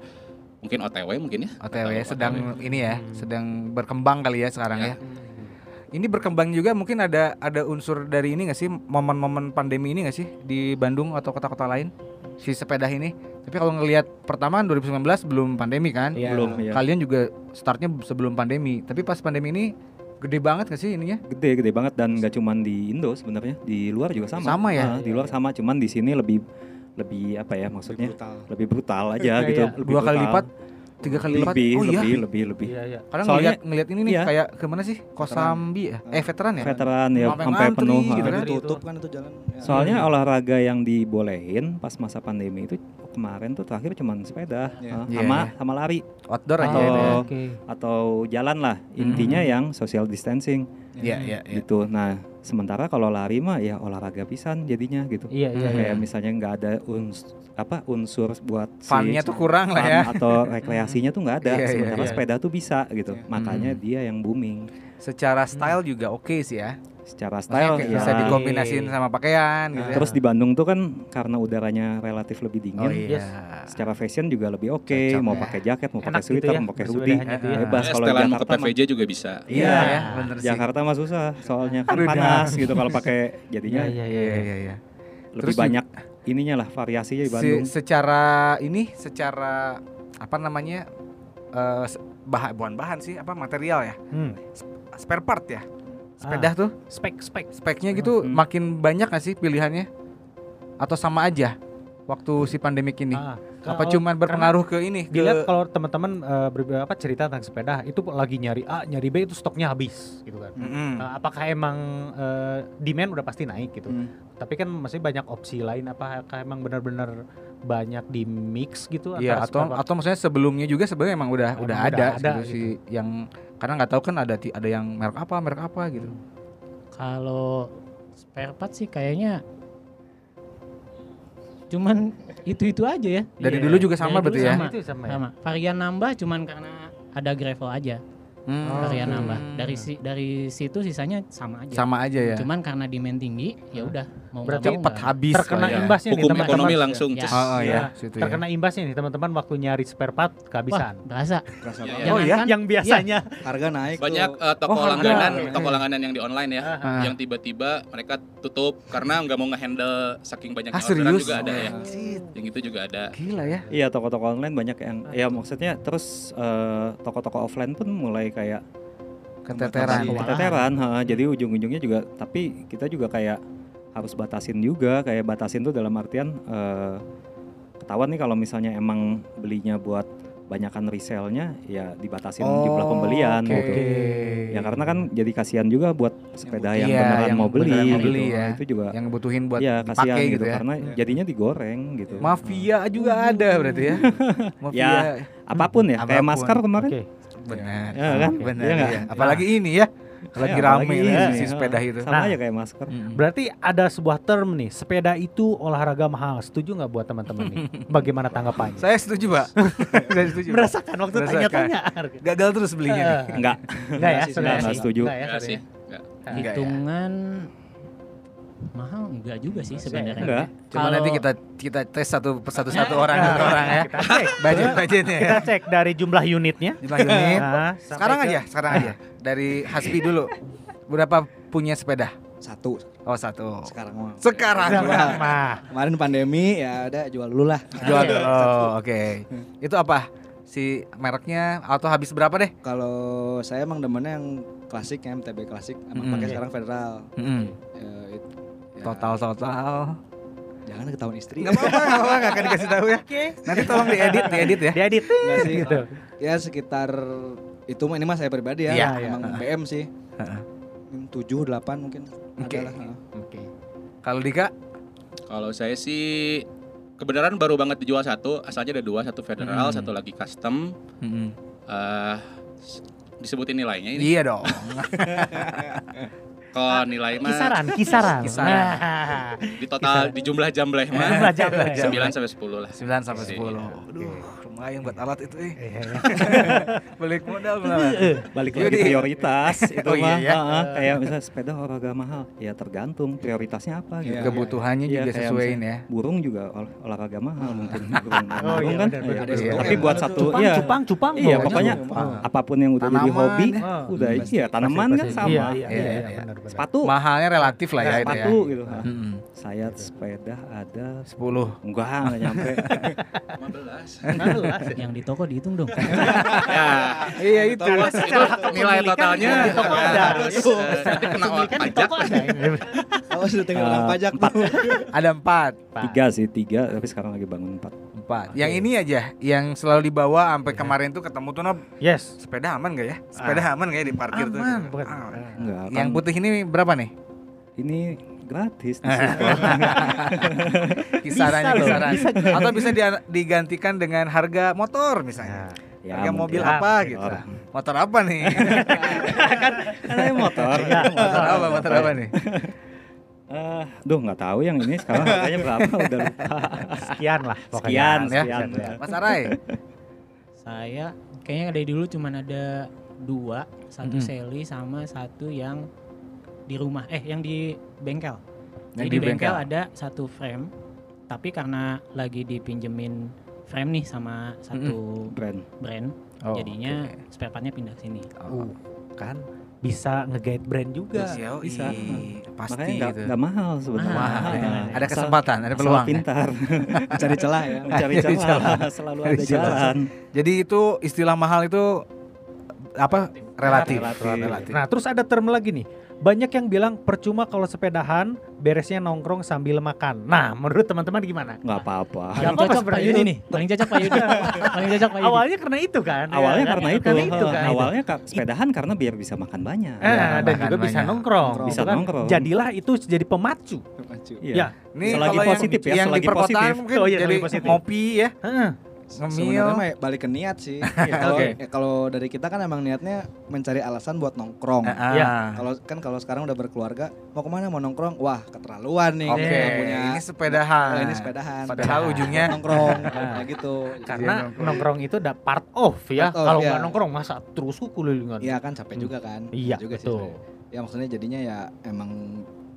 mungkin OTW mungkin ya. OTW Atau sedang ini ya, sedang berkembang kali ya sekarang ya. Ya. Ini berkembang juga mungkin ada ada unsur dari ini nggak sih momen-momen pandemi ini nggak sih di Bandung atau kota-kota lain si sepeda ini. Tapi kalau ngelihat pertama 2019 belum pandemi kan, Iya. belum ya. kalian juga startnya sebelum pandemi. Tapi pas pandemi ini gede banget nggak sih ininya? Gede gede banget dan nggak cuman di Indo sebenarnya, di luar juga sama. Sama ya? Ah, di luar sama, cuman di sini lebih lebih apa ya maksudnya brutal. lebih brutal aja Iya, gitu. iya. lebih Dua kali brutal. lipat, tiga kali lipat. lebih, oh iya. lebih, lebih, lebih. Iya iya. Karena Soalnya- ngelihat ngelihat ini nih iya. kayak ke mana sih? Kosambi ya? Eh veteran ya? Veteran ya Sampai sampai penuh. gitu ah. kan. Tutup kan itu jalan. Ya. Soalnya olahraga yang dibolehin pas masa pandemi itu kemarin tuh terakhir cuman sepeda Iya. ah, Iya, sama iya. sama lari Outdoor aja Oh. itu ya. Oke. atau jalan lah. Intinya yang social distancing Iya, iya, iya. gitu. Nah, sementara kalau lari mah ya olahraga pisan jadinya gitu. Iya iya iya. Kayak misalnya nggak ada uns apa unsur buat si Funnya tuh kurang lah ya. atau rekreasinya tuh nggak ada. Iya, iya, sementara iya. sepeda tuh bisa gitu. Iya. Makanya Hmm. dia yang booming. Secara style juga oke sih ya. Secara style ya. bisa dikombinasiin sama pakaian gitu ya. Terus di Bandung tuh kan karena udaranya relatif lebih dingin. Oh iya. Yes. Secara fashion juga lebih oke, Cocok mau ya. pakai jaket, mau Enak pakai gitu sweater, ya, mau pakai hoodie, hanya itu ya. bebas. Ya, Kalau ke Jakarta mah, PVJ juga bisa. Iya, Iya. ya, bener sih. Jakarta mah susah, soalnya kan panas gitu kalau pakai jadinya Iya iya Iya, iya. iya, iya. lebih Terus banyak ininya lah variasinya di Bandung. secara ini secara apa namanya? se- bahan bukan bahan sih, apa material ya? Hmm. Spare part ya. Sepeda tuh Spek spek. speknya gitu Hmm. makin banyak gak sih pilihannya? Atau sama aja waktu si pandemik ini? Ah, apa cuman berpengaruh ke ini? Ke, Dilihat kalau teman-teman eh, ber- apa cerita tentang sepeda itu lagi nyari A, nyari B itu stoknya habis gitu kan. Mm-mm. Eh, apakah emang eh, demand udah pasti naik gitu? Hmm. Tapi kan masih banyak opsi lain apakah emang benar-benar banyak di mix gitu Iya atau part? atau maksudnya sebelumnya juga sebenarnya emang udah Emang udah ada, ada gitu sih yang karena nggak tahu kan ada ada yang merek apa merek apa gitu. Kalau spare part sih kayaknya cuman itu-itu aja ya. Dari Iya. dulu juga sama Dari berarti ya. sama. itu sama ya. Sama. Varian nambah cuman karena ada gravel aja. Hmm. Varian oke. nambah. Dari si, dari situ sisanya sama aja. Sama aja ya. Cuman karena demand tinggi ya udah mau Berarti mau Cepat habis terkena lah ya. imbasnya nih Hukum teman-teman. ekonomi langsung Ya. Oh, oh Iya. ya, situ ya. Terkena imbasnya nih teman-teman waktu nyari spare part Wah, kehabisan. berasa. Kerasa Iya, banget. iya. Oh, iya? Jangankan- Yang biasanya Harga naik Banyak eh, toko Oh, langganan, Oke. toko langganan yang di online ya, Ah. yang tiba-tiba mereka tutup karena nggak mau ngehandle saking banyaknya Ah, orderan juga ada ya. Anjir, Yang itu juga ada. Gila ya. Iya toko-toko online banyak yang ya maksudnya terus eh, toko-toko offline pun mulai kayak Keteteran. Keteteran, ha, jadi ujung-ujungnya juga tapi kita juga kayak harus batasin juga kayak batasin tuh dalam artian eh, ketahuan nih kalau misalnya emang belinya buat banyakan resellnya ya dibatasin jumlah pembelian Oh, oke. gitu. Ya karena kan jadi kasihan juga buat sepeda yang Iya, beneran yang mau beli, beneran mau gitu. beli Nah, ya. itu juga Yang butuhin buat ya dipakai kasihan gitu gitu, ya. karena jadinya digoreng gitu. Mafia juga ada berarti ya. Mafia. Ya, apa pun ya, kayak Apa pun. masker kemarin. Oke. Benar. Ya kan? Benar. Iya nggak? iya. Apalagi ini ya. Lagi Ya, rame ini, si ha. sepeda itu. Sama Nah. aja kayak masker. Mm. Berarti ada sebuah term nih, sepeda itu olahraga mahal. Setuju nggak buat teman-teman nih? Bagaimana tanggapannya? Saya setuju, Pak. Saya setuju. Merasakan waktu tanya-tanya. Gagal terus belinya nih. Enggak. Enggak ya, setuju. Enggak ya. Enggak. Enggak ya? Hitungan mahal enggak juga sih sebenarnya. Enggak. Kalau- nanti kita kita tes satu persatu satu orang satu orang ya. Kita cek. Budget budgetnya ya. Kita cek dari jumlah unitnya. Jumlah unit. Nah, Sekarang ke- aja, sekarang aja. Dari Hasbi dulu. Berapa punya sepeda? Satu Oh satu. sekarang mah. Sekarang. Sekarang mah. Kemarin pandemi ya udah jual dulu lah. Jual. Oh, oke. Itu apa? Si mereknya atau habis berapa deh? Kalau saya emang demennya yang klasik ya, MTB klasik. Emang Mm-mm. pakai sekarang federal. Ya, it- ya, Total total. Jangan ketahuan istri. Enggak apa-apa, enggak akan dikasih tahu ya. Nanti tolong diedit, diedit ya. Diedit Enggak sih. gitu. Ya sekitar itu mah ini mah saya pribadi ya. Iya, emang BM sih. Heeh. tujuh delapan mungkin Oke. adalah. Oke. Kalau Dika? Kalau saya sih kebenaran baru banget dijual satu, asalnya ada dua, satu federal, Hmm. satu lagi custom. Mm-mm. eh s- disebutin nilainya ini. Iya dong. Kalau nilai mah Kisaran, kisaran. Kisaran. Nah, di total di jumlah jambleh mah Jumlah jambleh. 9 sampai 10 lah. 9 sampai Sih. 10. Aduh, lumayan buat alat itu eh. Iya, iya. Balik modal beneran. balik Yaudah. lagi prioritas itu Oh, iya, mah ya. Heeh, kayak misalnya sepeda olahraga mahal ya tergantung prioritasnya apa gitu Iya. Kebutuhannya Iya, juga sesuaiin ya. burung juga ol- olahraga mahal mungkin burung, Oh, iya, kan Iya. tapi Iya. buat satu ya cupang, cupang. iya pokoknya apa pun yang udah jadi hobi ya. Oh, udah iya tanaman kan sama Iya, iya, Iya, iya, iya benar. Sepatu mahalnya relatif lah ya, ya sepatu ya. gitu. Nah, hmm. Saya gitu. sepeda ada 10. Enggak, enggak nyampe. 15. 15. Yang di toko dihitung dong. ya, iya itu. Nilai totalnya di toko ya, ada. Eh, kena eh, pajak. Oh, sudah tinggal pajak. Ada 4. 3 sih, 3 tapi sekarang lagi bangun 4 cepat. Yang ini aja yang selalu dibawa sampai yeah. kemarin tuh ketemu tuh Nob. Yes. Sepeda aman gak ya? Ah. Sepeda ah. aman gak ya di parkir aman, tuh? Aman, bukan. Ah. Enggak, yang putih ini berapa nih? Ini gratis Kisarannya bisa, kisaran bisa atau bisa di, digantikan dengan harga motor misalnya ya, harga ya, mobil ya, apa motor. gitu motor apa nih kan, kan motor motor apa motor apa nih iya. Eh, duh nggak tahu yang ini sekarang harganya berapa udah lupa. Sekian lah pokoknya. Sekian, ya. sekian. Mas Arai. Saya kayaknya dari dulu cuman ada dua, satu Mm-mm. seli sama satu yang di rumah. Eh, yang di bengkel. Yang Jadi di bengkel bengkel. ada satu frame, tapi karena lagi dipinjemin frame nih sama satu Brand. brand, Oh, jadinya oke. spare partnya pindah ke sini. Uh, kan bisa nge-guide brand juga. Bisa, Bisa. pasti Makanya nggak gitu. nggak mahal sebenarnya. Mahal, Iya. hitungannya. Ada Asal- kesempatan, ada asal peluang. ya. pintar, Cari celah ya. mencari Cari celah, selalu ada Cari celah. jalan. Jadi itu istilah mahal itu apa? Relatif. Relatif. Nah, terus ada term lagi nih. Banyak yang bilang percuma kalau sepedahan, beresnya nongkrong sambil makan. Nah, menurut teman-teman gimana? Nggak apa-apa. Paling apa-apa cocok Pak Yudi nih, paling cocok Pak Yudi. paling cocok Pak Yudi. Awalnya karena itu kan? Awalnya ya karena itu, Karena itu kan. awalnya ka- sepedahan karena biar bisa makan banyak. Eh, Ya, dan makan juga bisa banyak. nongkrong. Nongkrong. Bisa gitu kan. nongkrong. Jadilah itu jadi pemacu. Iya. Ya. Nih Selagi kalau yang- positif ya, yang di selagi perkotaan positif. mungkin Oh iya, jadi positif. ngopi ya, Heeh. Ngemil. Sebenarnya mah balik ke niat sih. Kalau Oke. ya, kalau dari kita kan emang niatnya mencari alasan buat nongkrong. Ah, Iya. Kalau kan kalau sekarang udah berkeluarga, mau ke mana mau nongkrong? Wah keterlaluan nih. Oke, Kita punya ini sepedahan. oh, ini sepedahan. Padahal ujungnya nongkrong Nah. kayak gitu. Karena nongkrong. nongkrong itu udah part of ya. Part of, Kalau iya. nggak nongkrong masa terus kelilingan. Iya kan capek juga kan. Iya, juga sih betul. sebenarnya. Ya maksudnya jadinya ya emang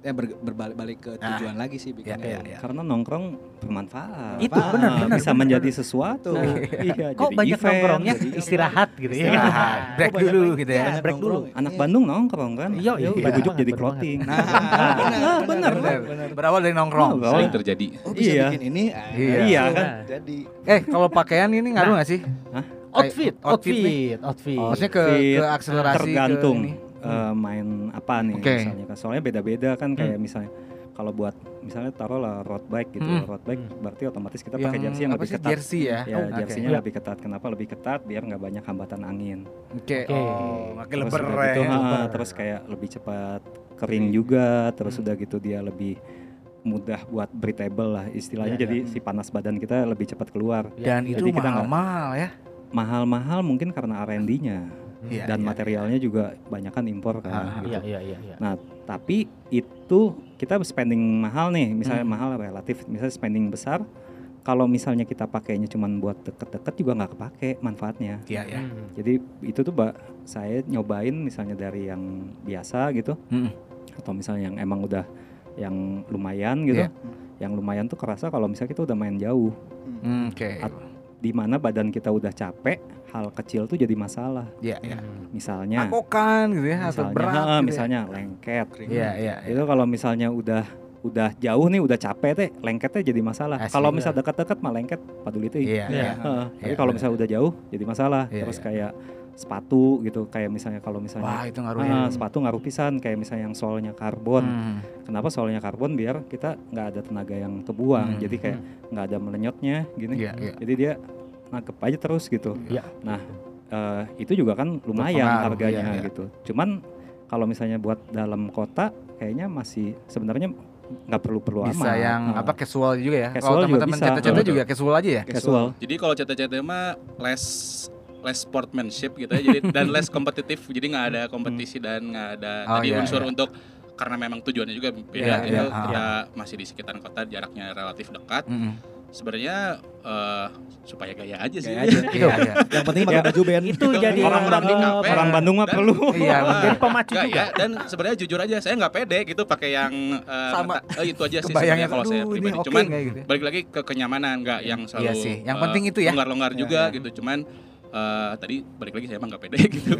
ya ber- berbalik-balik ke Nah. tujuan lagi sih Iya, bikinnya. iya, iya. Karena nongkrong bermanfaat. Itu Ah, benar, benar, bisa benar, menjadi benar. sesuatu. Nah, iya, Kok jadi banyak event, nongkrongnya jadi istirahat gitu ya. Istirahat, break Oh, banyak dulu gitu ya. Break dulu. Anak Iya. Bandung nongkrong kan? Iya, iya, Udah benar bujuk jadi benar clothing. Nah, Ah, benar. Bener. Berawal dari nongkrong. Berawal. Sering terjadi. Oh bisa Iya. bikin ini? Ah, Iya. Iya kan? Jadi Eh, kalau pakaian ini ngaruh nggak sih? Outfit, outfit outfit, outfit. Maksudnya ke Outfit, ke akselerasi tergantung eh, main apa nih Oke. misalnya kan soalnya beda-beda kan kayak misalnya kalau buat misalnya taruhlah road bike gitu Hmm. road bike Hmm. berarti otomatis kita pakai jersey yang apa lebih sih ketat jersey ya? ya Oh, jerseynya Iya. lebih ketat kenapa lebih ketat biar nggak banyak hambatan angin Oke. Oke. Oh, makin Terus gitu, ya. ha, Leber. terus kayak lebih cepat kering juga terus Hmm. udah gitu dia lebih mudah buat breathable lah istilahnya Iya, jadi iya. si panas badan kita lebih cepat keluar Dan Jadi itu mahal-mahal ya. mahal-mahal mungkin karena R&D-nya Iya, dan iya, materialnya juga banyak kan impor Ah, kan gitu. Iya, iya, iya, iya. tapi itu kita spending mahal nih misalnya Hmm. mahal relatif misalnya spending besar kalau misalnya kita pakainya cuman buat deket-deket juga nggak kepake manfaatnya Iya, iya. Hmm. jadi itu tuh mbak saya nyobain misalnya dari yang biasa gitu Mm. atau misalnya yang emang udah yang lumayan gitu. Iya. Yang lumayan tuh kerasa kalau misalnya kita udah main jauh. Hmm, Oke. At- Di mana badan kita udah capek, hal kecil tuh jadi masalah. Iya, iya. Misalnya Akokan gitu ya atau misalnya, berat heeh, gitu ya. misalnya lengket. Iya, iya. iya. Itu kalau misalnya udah udah jauh nih, udah capek teh, lengketnya jadi masalah. Kalau misal dekat-dekat mah lengket paduli teh. Iya, Iya. iya. Tapi Iya, kalau misalnya udah jauh jadi masalah. Iya, Terus iya. kayak sepatu gitu, kayak misalnya kalau Wah, misalnya itu ngaruh ah, ya. sepatu ngaruh pisan kayak misalnya yang solnya karbon. Hmm. Kenapa solnya karbon? Biar kita nggak ada tenaga yang kebuang. Hmm. Jadi kayak nggak ada melenyotnya gini. Iya, iya. Jadi dia nangkep aja terus gitu. Iya. Nah, eh, itu juga kan lumayan Berpengaruh, harganya iya, iya. gitu. Cuman kalau misalnya buat dalam kota kayaknya masih sebenarnya nggak perlu perlu Bisa amat. yang Nah, apa casual juga ya. Casual Kalau teman-teman Betul. juga casual aja ya. casual. Jadi kalau CT-CT mah less less sportsmanship gitu ya, jadi dan less kompetitif, jadi nggak ada kompetisi dan nggak ada Oh, tadi iya, unsur iya. untuk karena memang tujuannya juga beda Iya, itu iya, kita masih di sekitaran kota jaraknya relatif dekat. Mm-mm. Sebenarnya eh, supaya gaya aja sih. Gaya aja. Iya, iya. Yang penting pakai baju band. Itu jadi Orang-orang di kafe. Orang Bandung mah perlu. Iya, Jadi pemacu nggak juga. ya, dan sebenarnya jujur aja saya nggak pede gitu pakai yang eh, Sama. eh, itu aja sih sebenarnya kalau saya pribadi. oke Cuman gitu. balik lagi ke kenyamanan nggak yang selalu Iya sih, yang eh, penting itu ya. longgar-longgar Iya, juga iya. gitu cuman eh, tadi balik lagi saya emang nggak pede gitu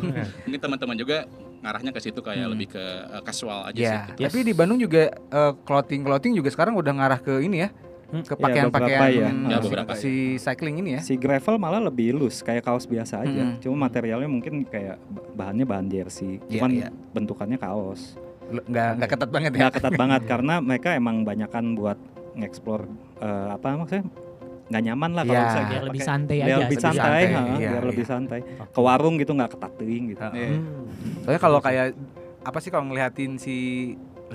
mungkin teman-teman juga ngarahnya ke situ kayak Hmm. lebih ke eh, casual aja Iya, sih gitu. tapi di Bandung juga eh, clothing clothing juga sekarang udah ngarah ke ini ya. Hmm. Ke Iya, pakaian-pakaian beberapa ya. Ya, si- cycling ini ya. Si gravel malah lebih loose kayak kaos biasa aja. Mm. Cuma materialnya mungkin kayak ba- bahannya bahan jersey. Iya, Cuman iya. bentukannya kaos. Nggak nggak ketat banget ya. Nggak ketat banget karena mereka emang banyakan buat ngeksplor eh, apa maksudnya nggak nyaman lah kalau Iya. misalnya biar pakai- lebih santai biar aja lebih santai, santai, ha, iya, biar iya. lebih santai. Ke warung gitu nggak ketat teuing gitu. Iya. Soalnya kalau kayak apa sih kalau ngeliatin si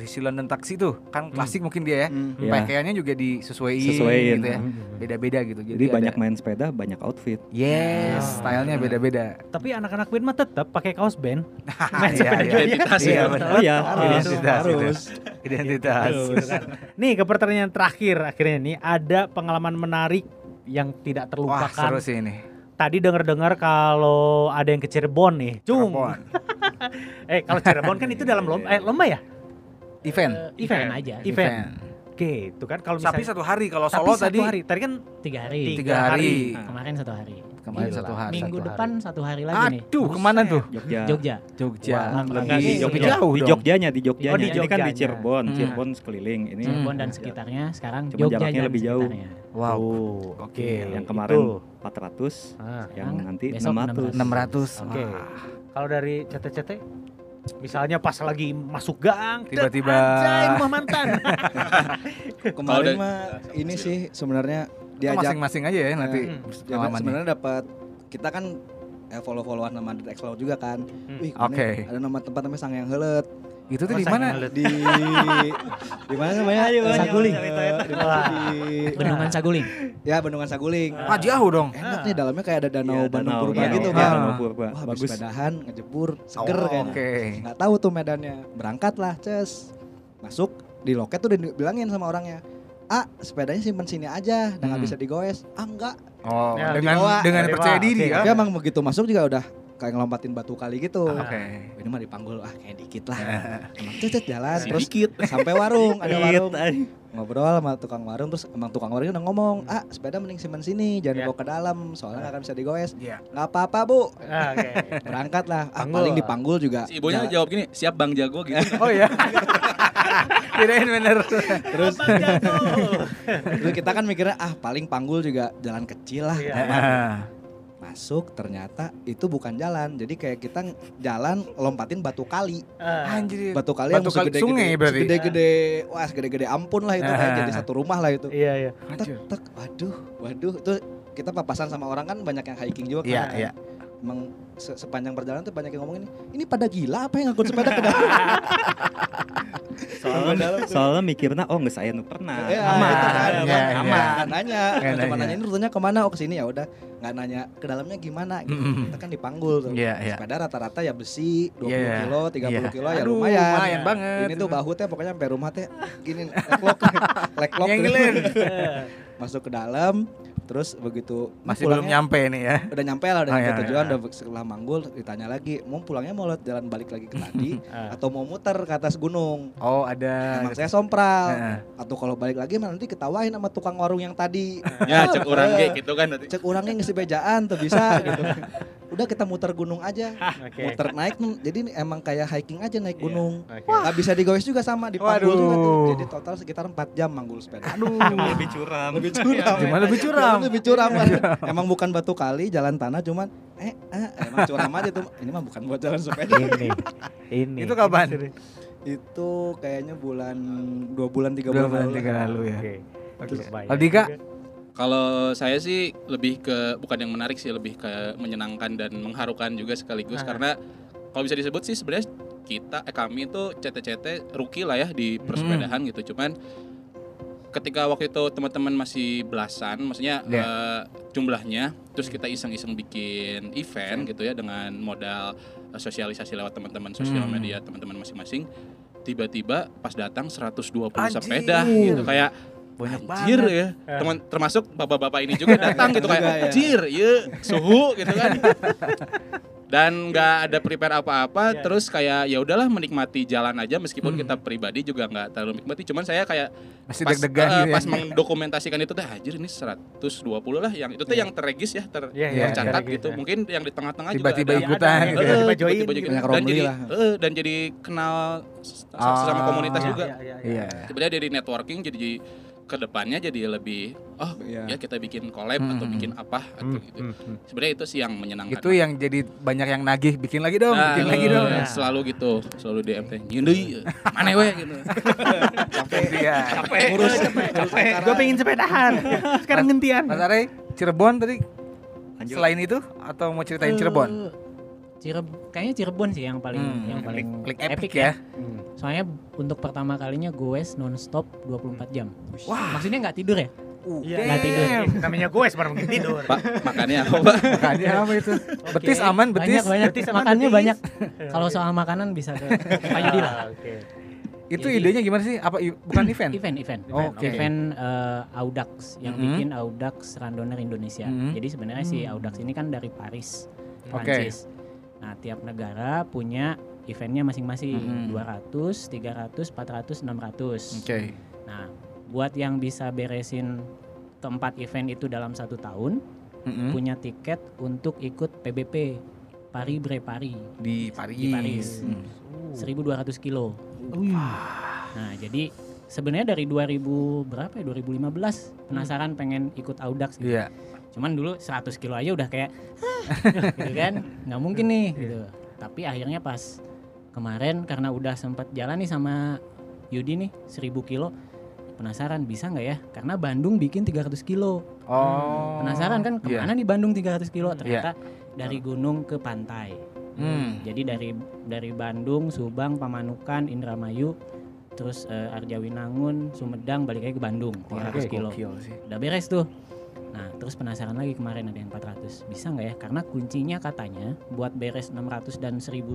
si London Taxi tuh kan klasik mungkin dia ya. Hmm. Iya. Pakaiannya juga disesuaiin Sesuaiin. gitu ya. Beda-beda gitu. Jadi, ada- banyak main sepeda, banyak outfit. Yes, Ah. stylenya beda-beda. Tapi anak-anak band mah tetap pakai kaos band. Iya, iya. Identitas Iya, ya. benar. Oh iya, Identitas, harus. Identitas. Nih ke pertanyaan terakhir akhirnya nih ada pengalaman menarik yang tidak Wah, terlupakan. seru sih ini. Tadi dengar-dengar kalau ada yang ke Cirebon nih, cung. Cirebon. eh kalau Cirebon kan itu dalam lomba, eh lomba ya? Event. Eh, event aja. Event. Oke, itu kan kalau Tapi misalnya satu hari kalau tapi solo satu tadi hari. Tadi kan Tiga hari. tiga hari. Kemarin satu hari. Kemarin Gila. satu hari. Minggu satu depan satu hari lagi nih. Aduh, ke mana tuh? Jogja. Jogja. Jogja. Wah, Lebih Enggak sih, Jogja, jauh di. Jogjanya, di Jogjanya. Oh, di Ini kan di Jogjanya. Cirebon, Hmm. Cirebon sekeliling. Ini Cirebon dan Jogja. sekitarnya sekarang Cuma Jogja jaraknya lebih jauh. sekitarnya. Wow. Oh, Oke. Yang kemarin Itu. 400, Ah, yang nanti besok 600. 600. Oke. Wah. Kalau dari CT-CT misalnya pas lagi masuk gang Tiba-tiba- anjay rumah mantan. Kemarin mah ini sih sebenarnya diajak masing-masing aja ya nanti Hmm. Ya, sebenarnya dapat kita kan eh, follow-followan nama Dead Explore juga kan. Wih, ke mana Oke. ya? ada nama tempat namanya Sang yang Helet Itu tuh di mana? di di mana namanya? Ayo, Saguling. di, Wah. Bendungan Saguling. ya Bendungan Saguling. Ah, jauh dong. Enak nih dalamnya kayak ada danau Iya, Bandung Purba iya, gitu kan. danau Purba. Wah, Bagus. sepedahan, ngejebur, seger Oh, kayaknya. Oke. Nggak tahu tuh medannya. Berangkat lah, Ces. Masuk di loket tuh udah dibilangin sama orangnya. Ah, sepedanya simpen sini aja, udah nggak Hmm. bisa digoes. Ah, enggak. Oh, Ya, dengan dibawa. dengan percaya diri ya. Tapi emang begitu masuk juga udah kayak ngelompatin batu kali gitu. Oke. Ini mah dipanggul, ah kayak dikit lah. Emang cet jalan, terus dikit. sampai warung, ada warung. Ngobrol sama tukang warung, terus emang tukang warungnya udah ngomong, ah sepeda mending simpen sini, jangan Ya. dibawa ke dalam, soalnya nggak akan bisa digoes. Iya. Nggak apa-apa bu, Ah, Oke. berangkat lah. Ah, Panggul. paling dipanggul juga. Si ibunya Ja- jawab gini, siap Bang Jago gitu. Oh ya. Kirain bener. terus terus kita kan mikirnya ah paling panggul juga jalan kecil lah Iya. Masuk ternyata itu bukan jalan jadi kayak kita jalan lompatin batu kali Ah, Anjir. batu kali Batu yang kali segede sungai berarti? gede wah segede-gede ampun lah itu kayak Ah. jadi satu rumah lah itu Iya iya. tek tek waduh waduh itu kita papasan sama orang kan banyak yang hiking juga kan Iya, iya. Emang se- sepanjang perjalanan tuh banyak yang ngomong ini ini pada gila apa yang ngangkut sepeda ke dalam Soalnya, soalnya mikirnya oh nggak saya nu pernah. Ya, aman. itu kan, Iya, aman, aman. nanya, cuma nanya. nanya ini rutenya ke mana? Oh ke sini ya udah, nggak nanya ke dalamnya gimana. Gitu. Mm-mm. Kita kan dipanggul tuh. Iya, iya. Sepeda rata-rata ya besi, 20 Iya. kilo, 30 Iya. kilo ya Aduh, lumayan. lumayan banget. Ini tuh bahu teh pokoknya sampai rumah teh gini leklok, leklok. Masuk ke dalam terus begitu Masih belum pulangnya- nyampe nih ya. udah nyampe lah udah Oh, nyampe iya, tujuan iya. udah setelah manggul ditanya lagi mau pulangnya mau lewat jalan balik lagi ke tadi Ah. atau mau muter ke atas gunung Oh, ada. emang saya sompral Heeh. atau kalau balik lagi mah nanti ketawain sama tukang warung yang tadi Ya cek orang ge gitu kan nanti. cek orangnya ngisi bejaan tuh bisa gitu udah kita muter gunung aja Oke. muter naik jadi emang kayak hiking aja naik Iya, gunung oke. nggak bisa digoes juga sama dipanggul juga tuh jadi total sekitar 4 jam manggul sepeda Aduh. lebih curam. lebih curam Gimana lebih curam? Lebih curam lah. emang bukan batu kali jalan tanah cuman eh, eh emang curam aja tuh ini mah bukan buat jalan sepeda Ini. Ini. Itu kapan? itu kayaknya bulan dua bulan tiga bulan, bulan lalu tiga lalu ya. Oke. Oke. Bayar Aldika? juga. Kalau saya sih lebih ke bukan yang menarik sih, lebih ke menyenangkan dan mengharukan juga sekaligus Ah. karena kalau bisa disebut sih sebenarnya kita eh kami itu CT-CT rookie lah ya di persepedahan gitu. Cuman ketika waktu itu teman-teman masih belasan, maksudnya Ya. eh, jumlahnya, terus kita iseng-iseng bikin event gitu ya dengan modal eh, sosialisasi lewat teman-teman sosial Hmm. media teman-teman masing-masing. Tiba-tiba pas datang 120 Anjir. sepeda gitu kayak Banyak Anjir banget. ya. Teman termasuk bapak-bapak ini juga datang gitu kayak Juga, ya. anjir, ya suhu gitu kan. Dan nggak ada prepare apa-apa, Ya. terus kayak ya udahlah menikmati jalan aja meskipun Hmm. kita pribadi juga nggak terlalu menikmati. Cuman saya kayak Masih pas, deg-degan eh, gitu ya. pas mendokumentasikan itu teh anjir ini 120 lah yang itu tuh yang terregis ya, ter, Iya, iya, tercatat terregis, gitu. ya. Mungkin yang di tengah-tengah juga Tiba-tiba ikutan gitu ya. Tiba-tiba Eh, join gitu. join. Dan jadi eh, dan jadi kenal sesama Oh. komunitas juga. Iya, iya, iya. Iya. Sebenarnya dari networking jadi ke depannya jadi lebih oh Iya. ya kita bikin collab Hmm, atau hmm. bikin apa atau Hmm, gitu. hmm, hmm. Sebenarnya itu sih yang menyenangkan. Itu yang jadi banyak yang nagih, bikin lagi dong, Nah, bikin lagi eh, dong. Nah. Selalu gitu, selalu DM teh. Yundui, mana we gitu. Iya. ngurus ngurus acara. Gue pengen sepedahan. Sekarang gantian. Mas Are, Cirebon tadi Lanjut. selain itu atau mau ceritain Cirebon? Cireb kayaknya Cirebon sih yang paling Hmm, yang paling Klik epic ya. Hmm. Soalnya untuk pertama kalinya goes nonstop 24 jam. Wah. Maksudnya nggak tidur ya? Iya, Nggak tidur. Damn. Namanya gue sebenarnya mungkin tidur. Pak, makannya apa, Pak? Makanya apa itu? Betis aman, betis. Banyak banyak. Betis aman, Makannya betis. banyak. Kalau soal makanan bisa ke Pak Yudi lah. Ah, Oke. Itu Jadi- idenya gimana sih? Apa bukan event? Event, event. Oh, Oke. Event eh, Audax yang Mhm. bikin Audax Runner Indonesia. Mhm. Jadi sebenarnya si Hmm. Audax ini kan dari Paris, Oke. Prancis. Nah, tiap negara punya eventnya masing-masing. Mhm. 200, 300, 400, 600. Oke. Nah, buat yang bisa beresin keempat event itu dalam satu tahun, Mm-mm. punya tiket untuk ikut PBP Paris Bre Paris Di Paris. Di Paris. Hmm. 1200 kilo. Nah, jadi sebenarnya dari 2000 berapa ya 2015 penasaran pengen ikut Audax gitu. Iya. Cuman dulu 100 kilo aja udah kayak gitu kan. nggak mungkin nih gitu. Tapi akhirnya pas kemarin karena udah sempat jalan nih sama Yudi nih 1000 kilo penasaran bisa nggak ya karena Bandung bikin 300 kilo Oh. penasaran kan Iya. ke mana nih Bandung 300 kilo ternyata dari gunung ke pantai Hmm. jadi dari dari Bandung Subang Pamanukan Indramayu terus eh, Arjawinangun Sumedang balik lagi ke Bandung 300 kilo Gokil sih. udah beres tuh nah terus penasaran lagi kemarin ada yang 400 bisa nggak ya karena kuncinya katanya buat beres 600 dan 1000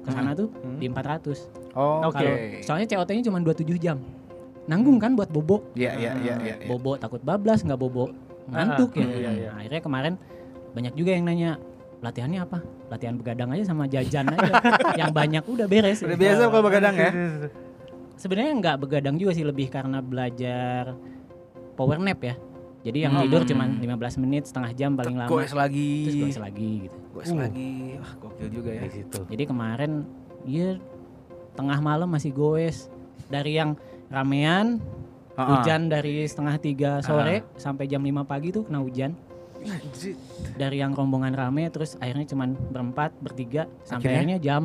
ke sana tuh Hmm. di 400 Oh, Oke. kalau soalnya COT-nya cuma 27 jam nanggung kan buat bobo Iya, iya, iya, iya. iya. bobo takut bablas nggak bobo ngantuk Ah, ya iya, iya. Nah, akhirnya kemarin banyak juga yang nanya latihannya apa latihan begadang aja sama jajan aja yang banyak udah beres Udah biasa kalau begadang ya. sebenarnya nggak begadang juga sih lebih karena belajar power nap ya jadi yang Hmm. tidur cuma 15 menit setengah jam paling lama Goes lagi. terus goes lagi gitu Goes Uh. lagi. Wah, gokil juga ya. Di situ. jadi kemarin ya tengah malam masih goes dari yang ramean Ha-ha. hujan dari setengah tiga sore sampai jam 5 pagi tuh kena hujan Anjir. dari yang rombongan rame terus akhirnya cuman berempat bertiga sampai Akhirnya? akhirnya jam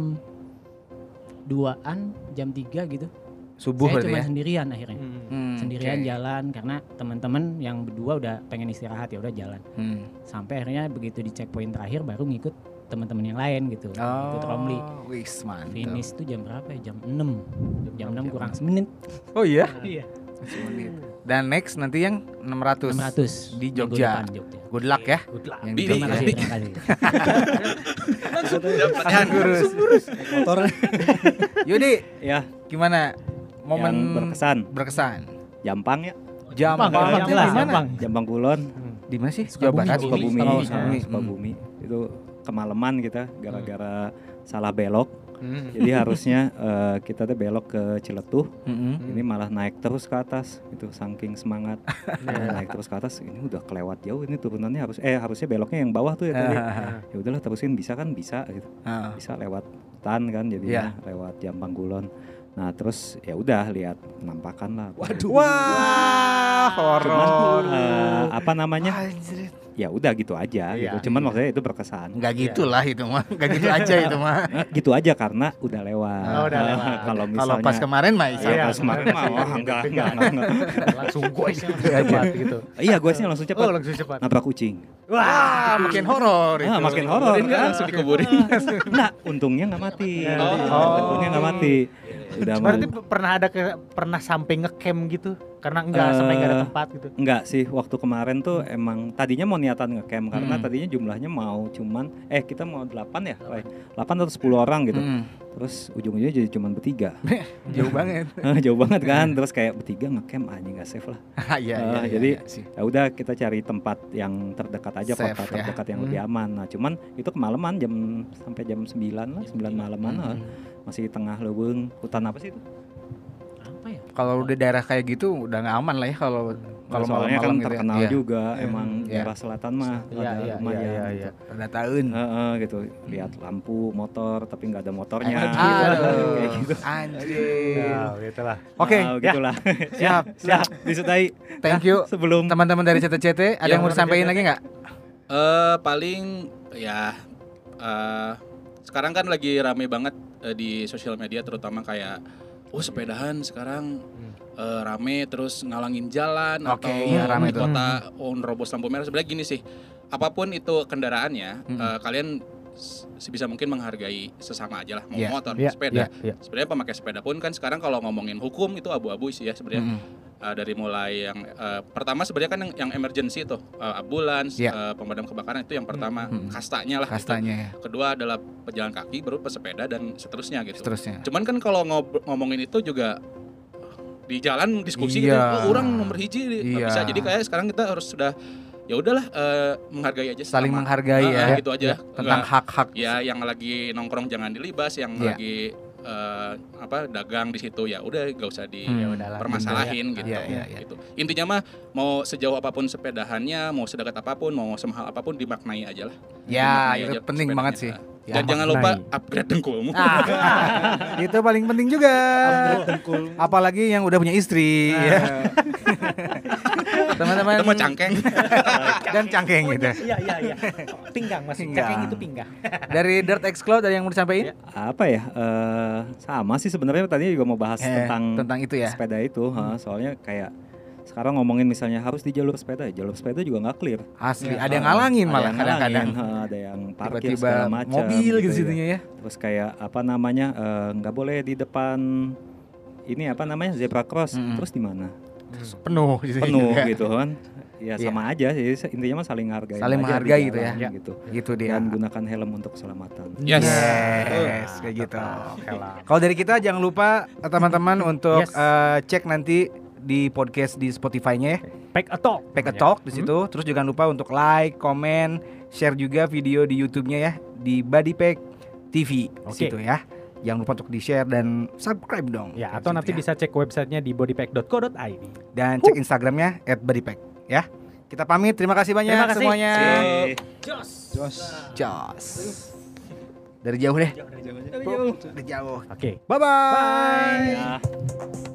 duaan jam 3 gitu Subuh saya cuma ya. sendirian akhirnya Hmm. Hmm, sendirian oke. jalan karena teman-teman yang berdua udah pengen istirahat ya udah jalan Hmm. sampai akhirnya begitu di checkpoint terakhir baru ngikut teman-teman yang lain gitu ikut Romli Oh, wis mantap. finish tuh jam berapa ya jam 6 jam 6 kurang semenit Oh iya. iya Semenit. Dan next nanti yang 600. 600 Di Jogja. depan, Jogja. Good luck ya. Good luck. Yang Di- di terima Jogja. kasih terima kasih Latihan. Gurus. motor Yudi, Ya, gimana momen yang berkesan. berkesan? Jampang ya. Jampang, Jampang, di mana? Jampang. Jambang Kulon, Di mana sih? Jawa Barat. Sukabumi, Sukabumi. Sukabumi. Itu kemalaman kita gara-gara salah belok. Hmm. Jadi harusnya eh, kita tuh belok ke Ciletuh, Mm-mm. ini malah naik terus ke atas. Itu saking semangat naik terus ke atas. Ini udah kelewat jauh. Ini turunannya harus eh harusnya beloknya yang bawah tuh ya tadi. ya udahlah terusin bisa kan bisa gitu. Ah. Bisa lewat hutan kan jadinya lewat Jambang Kulon. Nah terus ya udah lihat penampakan lah. Waduh. Wah, horor. Eh, apa namanya? Anjir. Ya udah gitu aja Iya. gitu. Cuman maksudnya itu berkesan. Enggak gitulah itu mah. Enggak gitu aja itu mah. Eh, gitu aja karena udah lewat. Oh, udah lewat. Kalau Kalau misalnya pas kemarin mah Iya, iya. pas kemarin mah wah, enggak, enggak, enggak, enggak. langsung gue cepat gitu. Iya, gue sih langsung cepat. Oh langsung cepat. Nabrak kucing. Wah, makin horor itu. Ah, makin horor kan. langsung dikuburin. Enggak, untungnya nggak mati. Oh. Untungnya nggak mati. Udah Berarti pernah ada ke, pernah sampai ngecamp gitu? Karena enggak Eh, sampai enggak ada tempat gitu. Enggak sih, waktu kemarin tuh emang tadinya mau niatan ngecamp karena Hmm. tadinya jumlahnya mau cuman eh kita mau 8 ya, Pak? 8 atau 10 orang gitu. Mm. Terus ujung-ujungnya jadi cuman bertiga. Jauh banget. Jauh banget kan. Terus kayak bertiga ngecamp anjing nggak safe lah. Iya, Eh, iya, iya, jadi iya sih. ya udah kita cari tempat yang terdekat aja Safe, kota ya. terdekat yang Hmm. lebih aman nah cuman itu kemalaman jam sampai jam 9 lah 9 malaman lah. Masih di tengah leuweung hutan apa sih itu Apa ya? Kalau udah daerah kayak gitu udah nggak aman lah ya kalau kalau soalnya kan malam-malam gitu ya. terkenal Iya. juga Iya. emang Iya. daerah selatan mah Iya, ada iya, lumayan iya, gitu. iya. Pada tahun. Heeh, gitu lihat lampu motor tapi nggak ada motornya Aduh. kayak gitu Anjir. Ya, gitulah. Oke, Nah, gitulah siap, siap disudahi Thank you sebelum teman-teman dari CTCT. Ada Ya, yang mau disampaikan lagi nggak? Eh paling ya eh sekarang kan lagi rame banget eh, di sosial media terutama kayak oh sepedahan sekarang eh, rame terus ngalangin jalan Oke, atau iya, rame di kota oh, nerobos lampu merah sebenarnya gini sih apa pun itu kendaraannya Hmm. eh, kalian sebisa mungkin menghargai sesama aja lah mau Iya, motor iya, sepeda iya. sebenarnya pemakai sepeda pun kan sekarang kalau ngomongin hukum itu abu-abu sih ya sebenarnya Mm-mm. Uh, dari mulai yang uh, pertama sebenarnya kan yang, yang emergency tuh uh, ambulans, Iya. uh, pemadam kebakaran itu yang pertama Hmm. kastanya lah. gitu. Kastanya ya. Kedua adalah pejalan kaki, baru pesepeda dan seterusnya gitu. Seterusnya. Cuman kan kalau ngob- ngomongin itu juga di jalan diskusi gitu, Iya. oh, orang nomor hiji Iya. bisa. Jadi kayak sekarang kita harus sudah ya udahlah uh, menghargai aja Saling menghargai Uh, ya. gitu aja. Tentang Nggak- hak-hak. ya yang lagi nongkrong jangan dilibas, yang Iya. lagi uh, apa dagang di situ ya udah gak usah di Hmm. Ya udahlah. permasalahin gitu. Iya, iya, iya. gitu. Intinya mah mau sejauh apa pun sepedahannya, mau sedekat apa pun, mau semahal apa pun dimaknai aja lah. Ya, Dimaknai itu aja penting banget sih. Ya, Dan jangan lupa upgrade dengkulmu. Ah, itu paling penting juga. Apalagi yang udah punya istri ya. Teman-teman Itu mah cangkeng. dan cangkeng gitu. Iya, iya, iya. Pinggang masih Pinggang. cakeng itu pinggang. Dari Dirt X Cloud ada yang mau disampaikan? apa ya eh, sama sih sebenarnya tadi juga mau bahas Eh, tentang tentang itu ya. sepeda itu ha, soalnya kayak sekarang ngomongin misalnya harus di jalur sepeda jalur sepeda juga nggak clear Asli, Ya, ada yang ngalangin ada malah kadang-kadang. ada yang parkir Tiba-tiba segala macam mobil gitu ya. situnya ya. terus kayak apa namanya eh, nggak boleh di depan ini apa namanya zebra cross Mm-mm. terus di mana Penuh gitu. penuh juga. gitu kan ya Iya. sama aja sih intinya mah saling hargai Saling menghargai gitu ya. gitu Gitu dia. dan gunakan helm untuk keselamatan Yes. Yes, kayak gitu. Oke lah. Kalau dari kita jangan lupa eh, teman-teman untuk Yes. eh, cek nanti di podcast di Spotify-nya ya. Pack a talk. Pack a Ya. Talk di situ. Terus jangan lupa untuk like, komen, share juga video di YouTube-nya ya di Body Pack TV di Oke. situ ya. Jangan lupa untuk di-share dan subscribe dong. Ya, atau nanti ya. bisa cek websitenya di bodypack.co.id. dan cek Instagramnya @bodypack ya. Kita pamit, terima kasih banyak Terima kasih. semuanya. Jos. Jos. Dari jauh deh. Jauh aja. Dari jauh. Oke. Bye bye. Ya.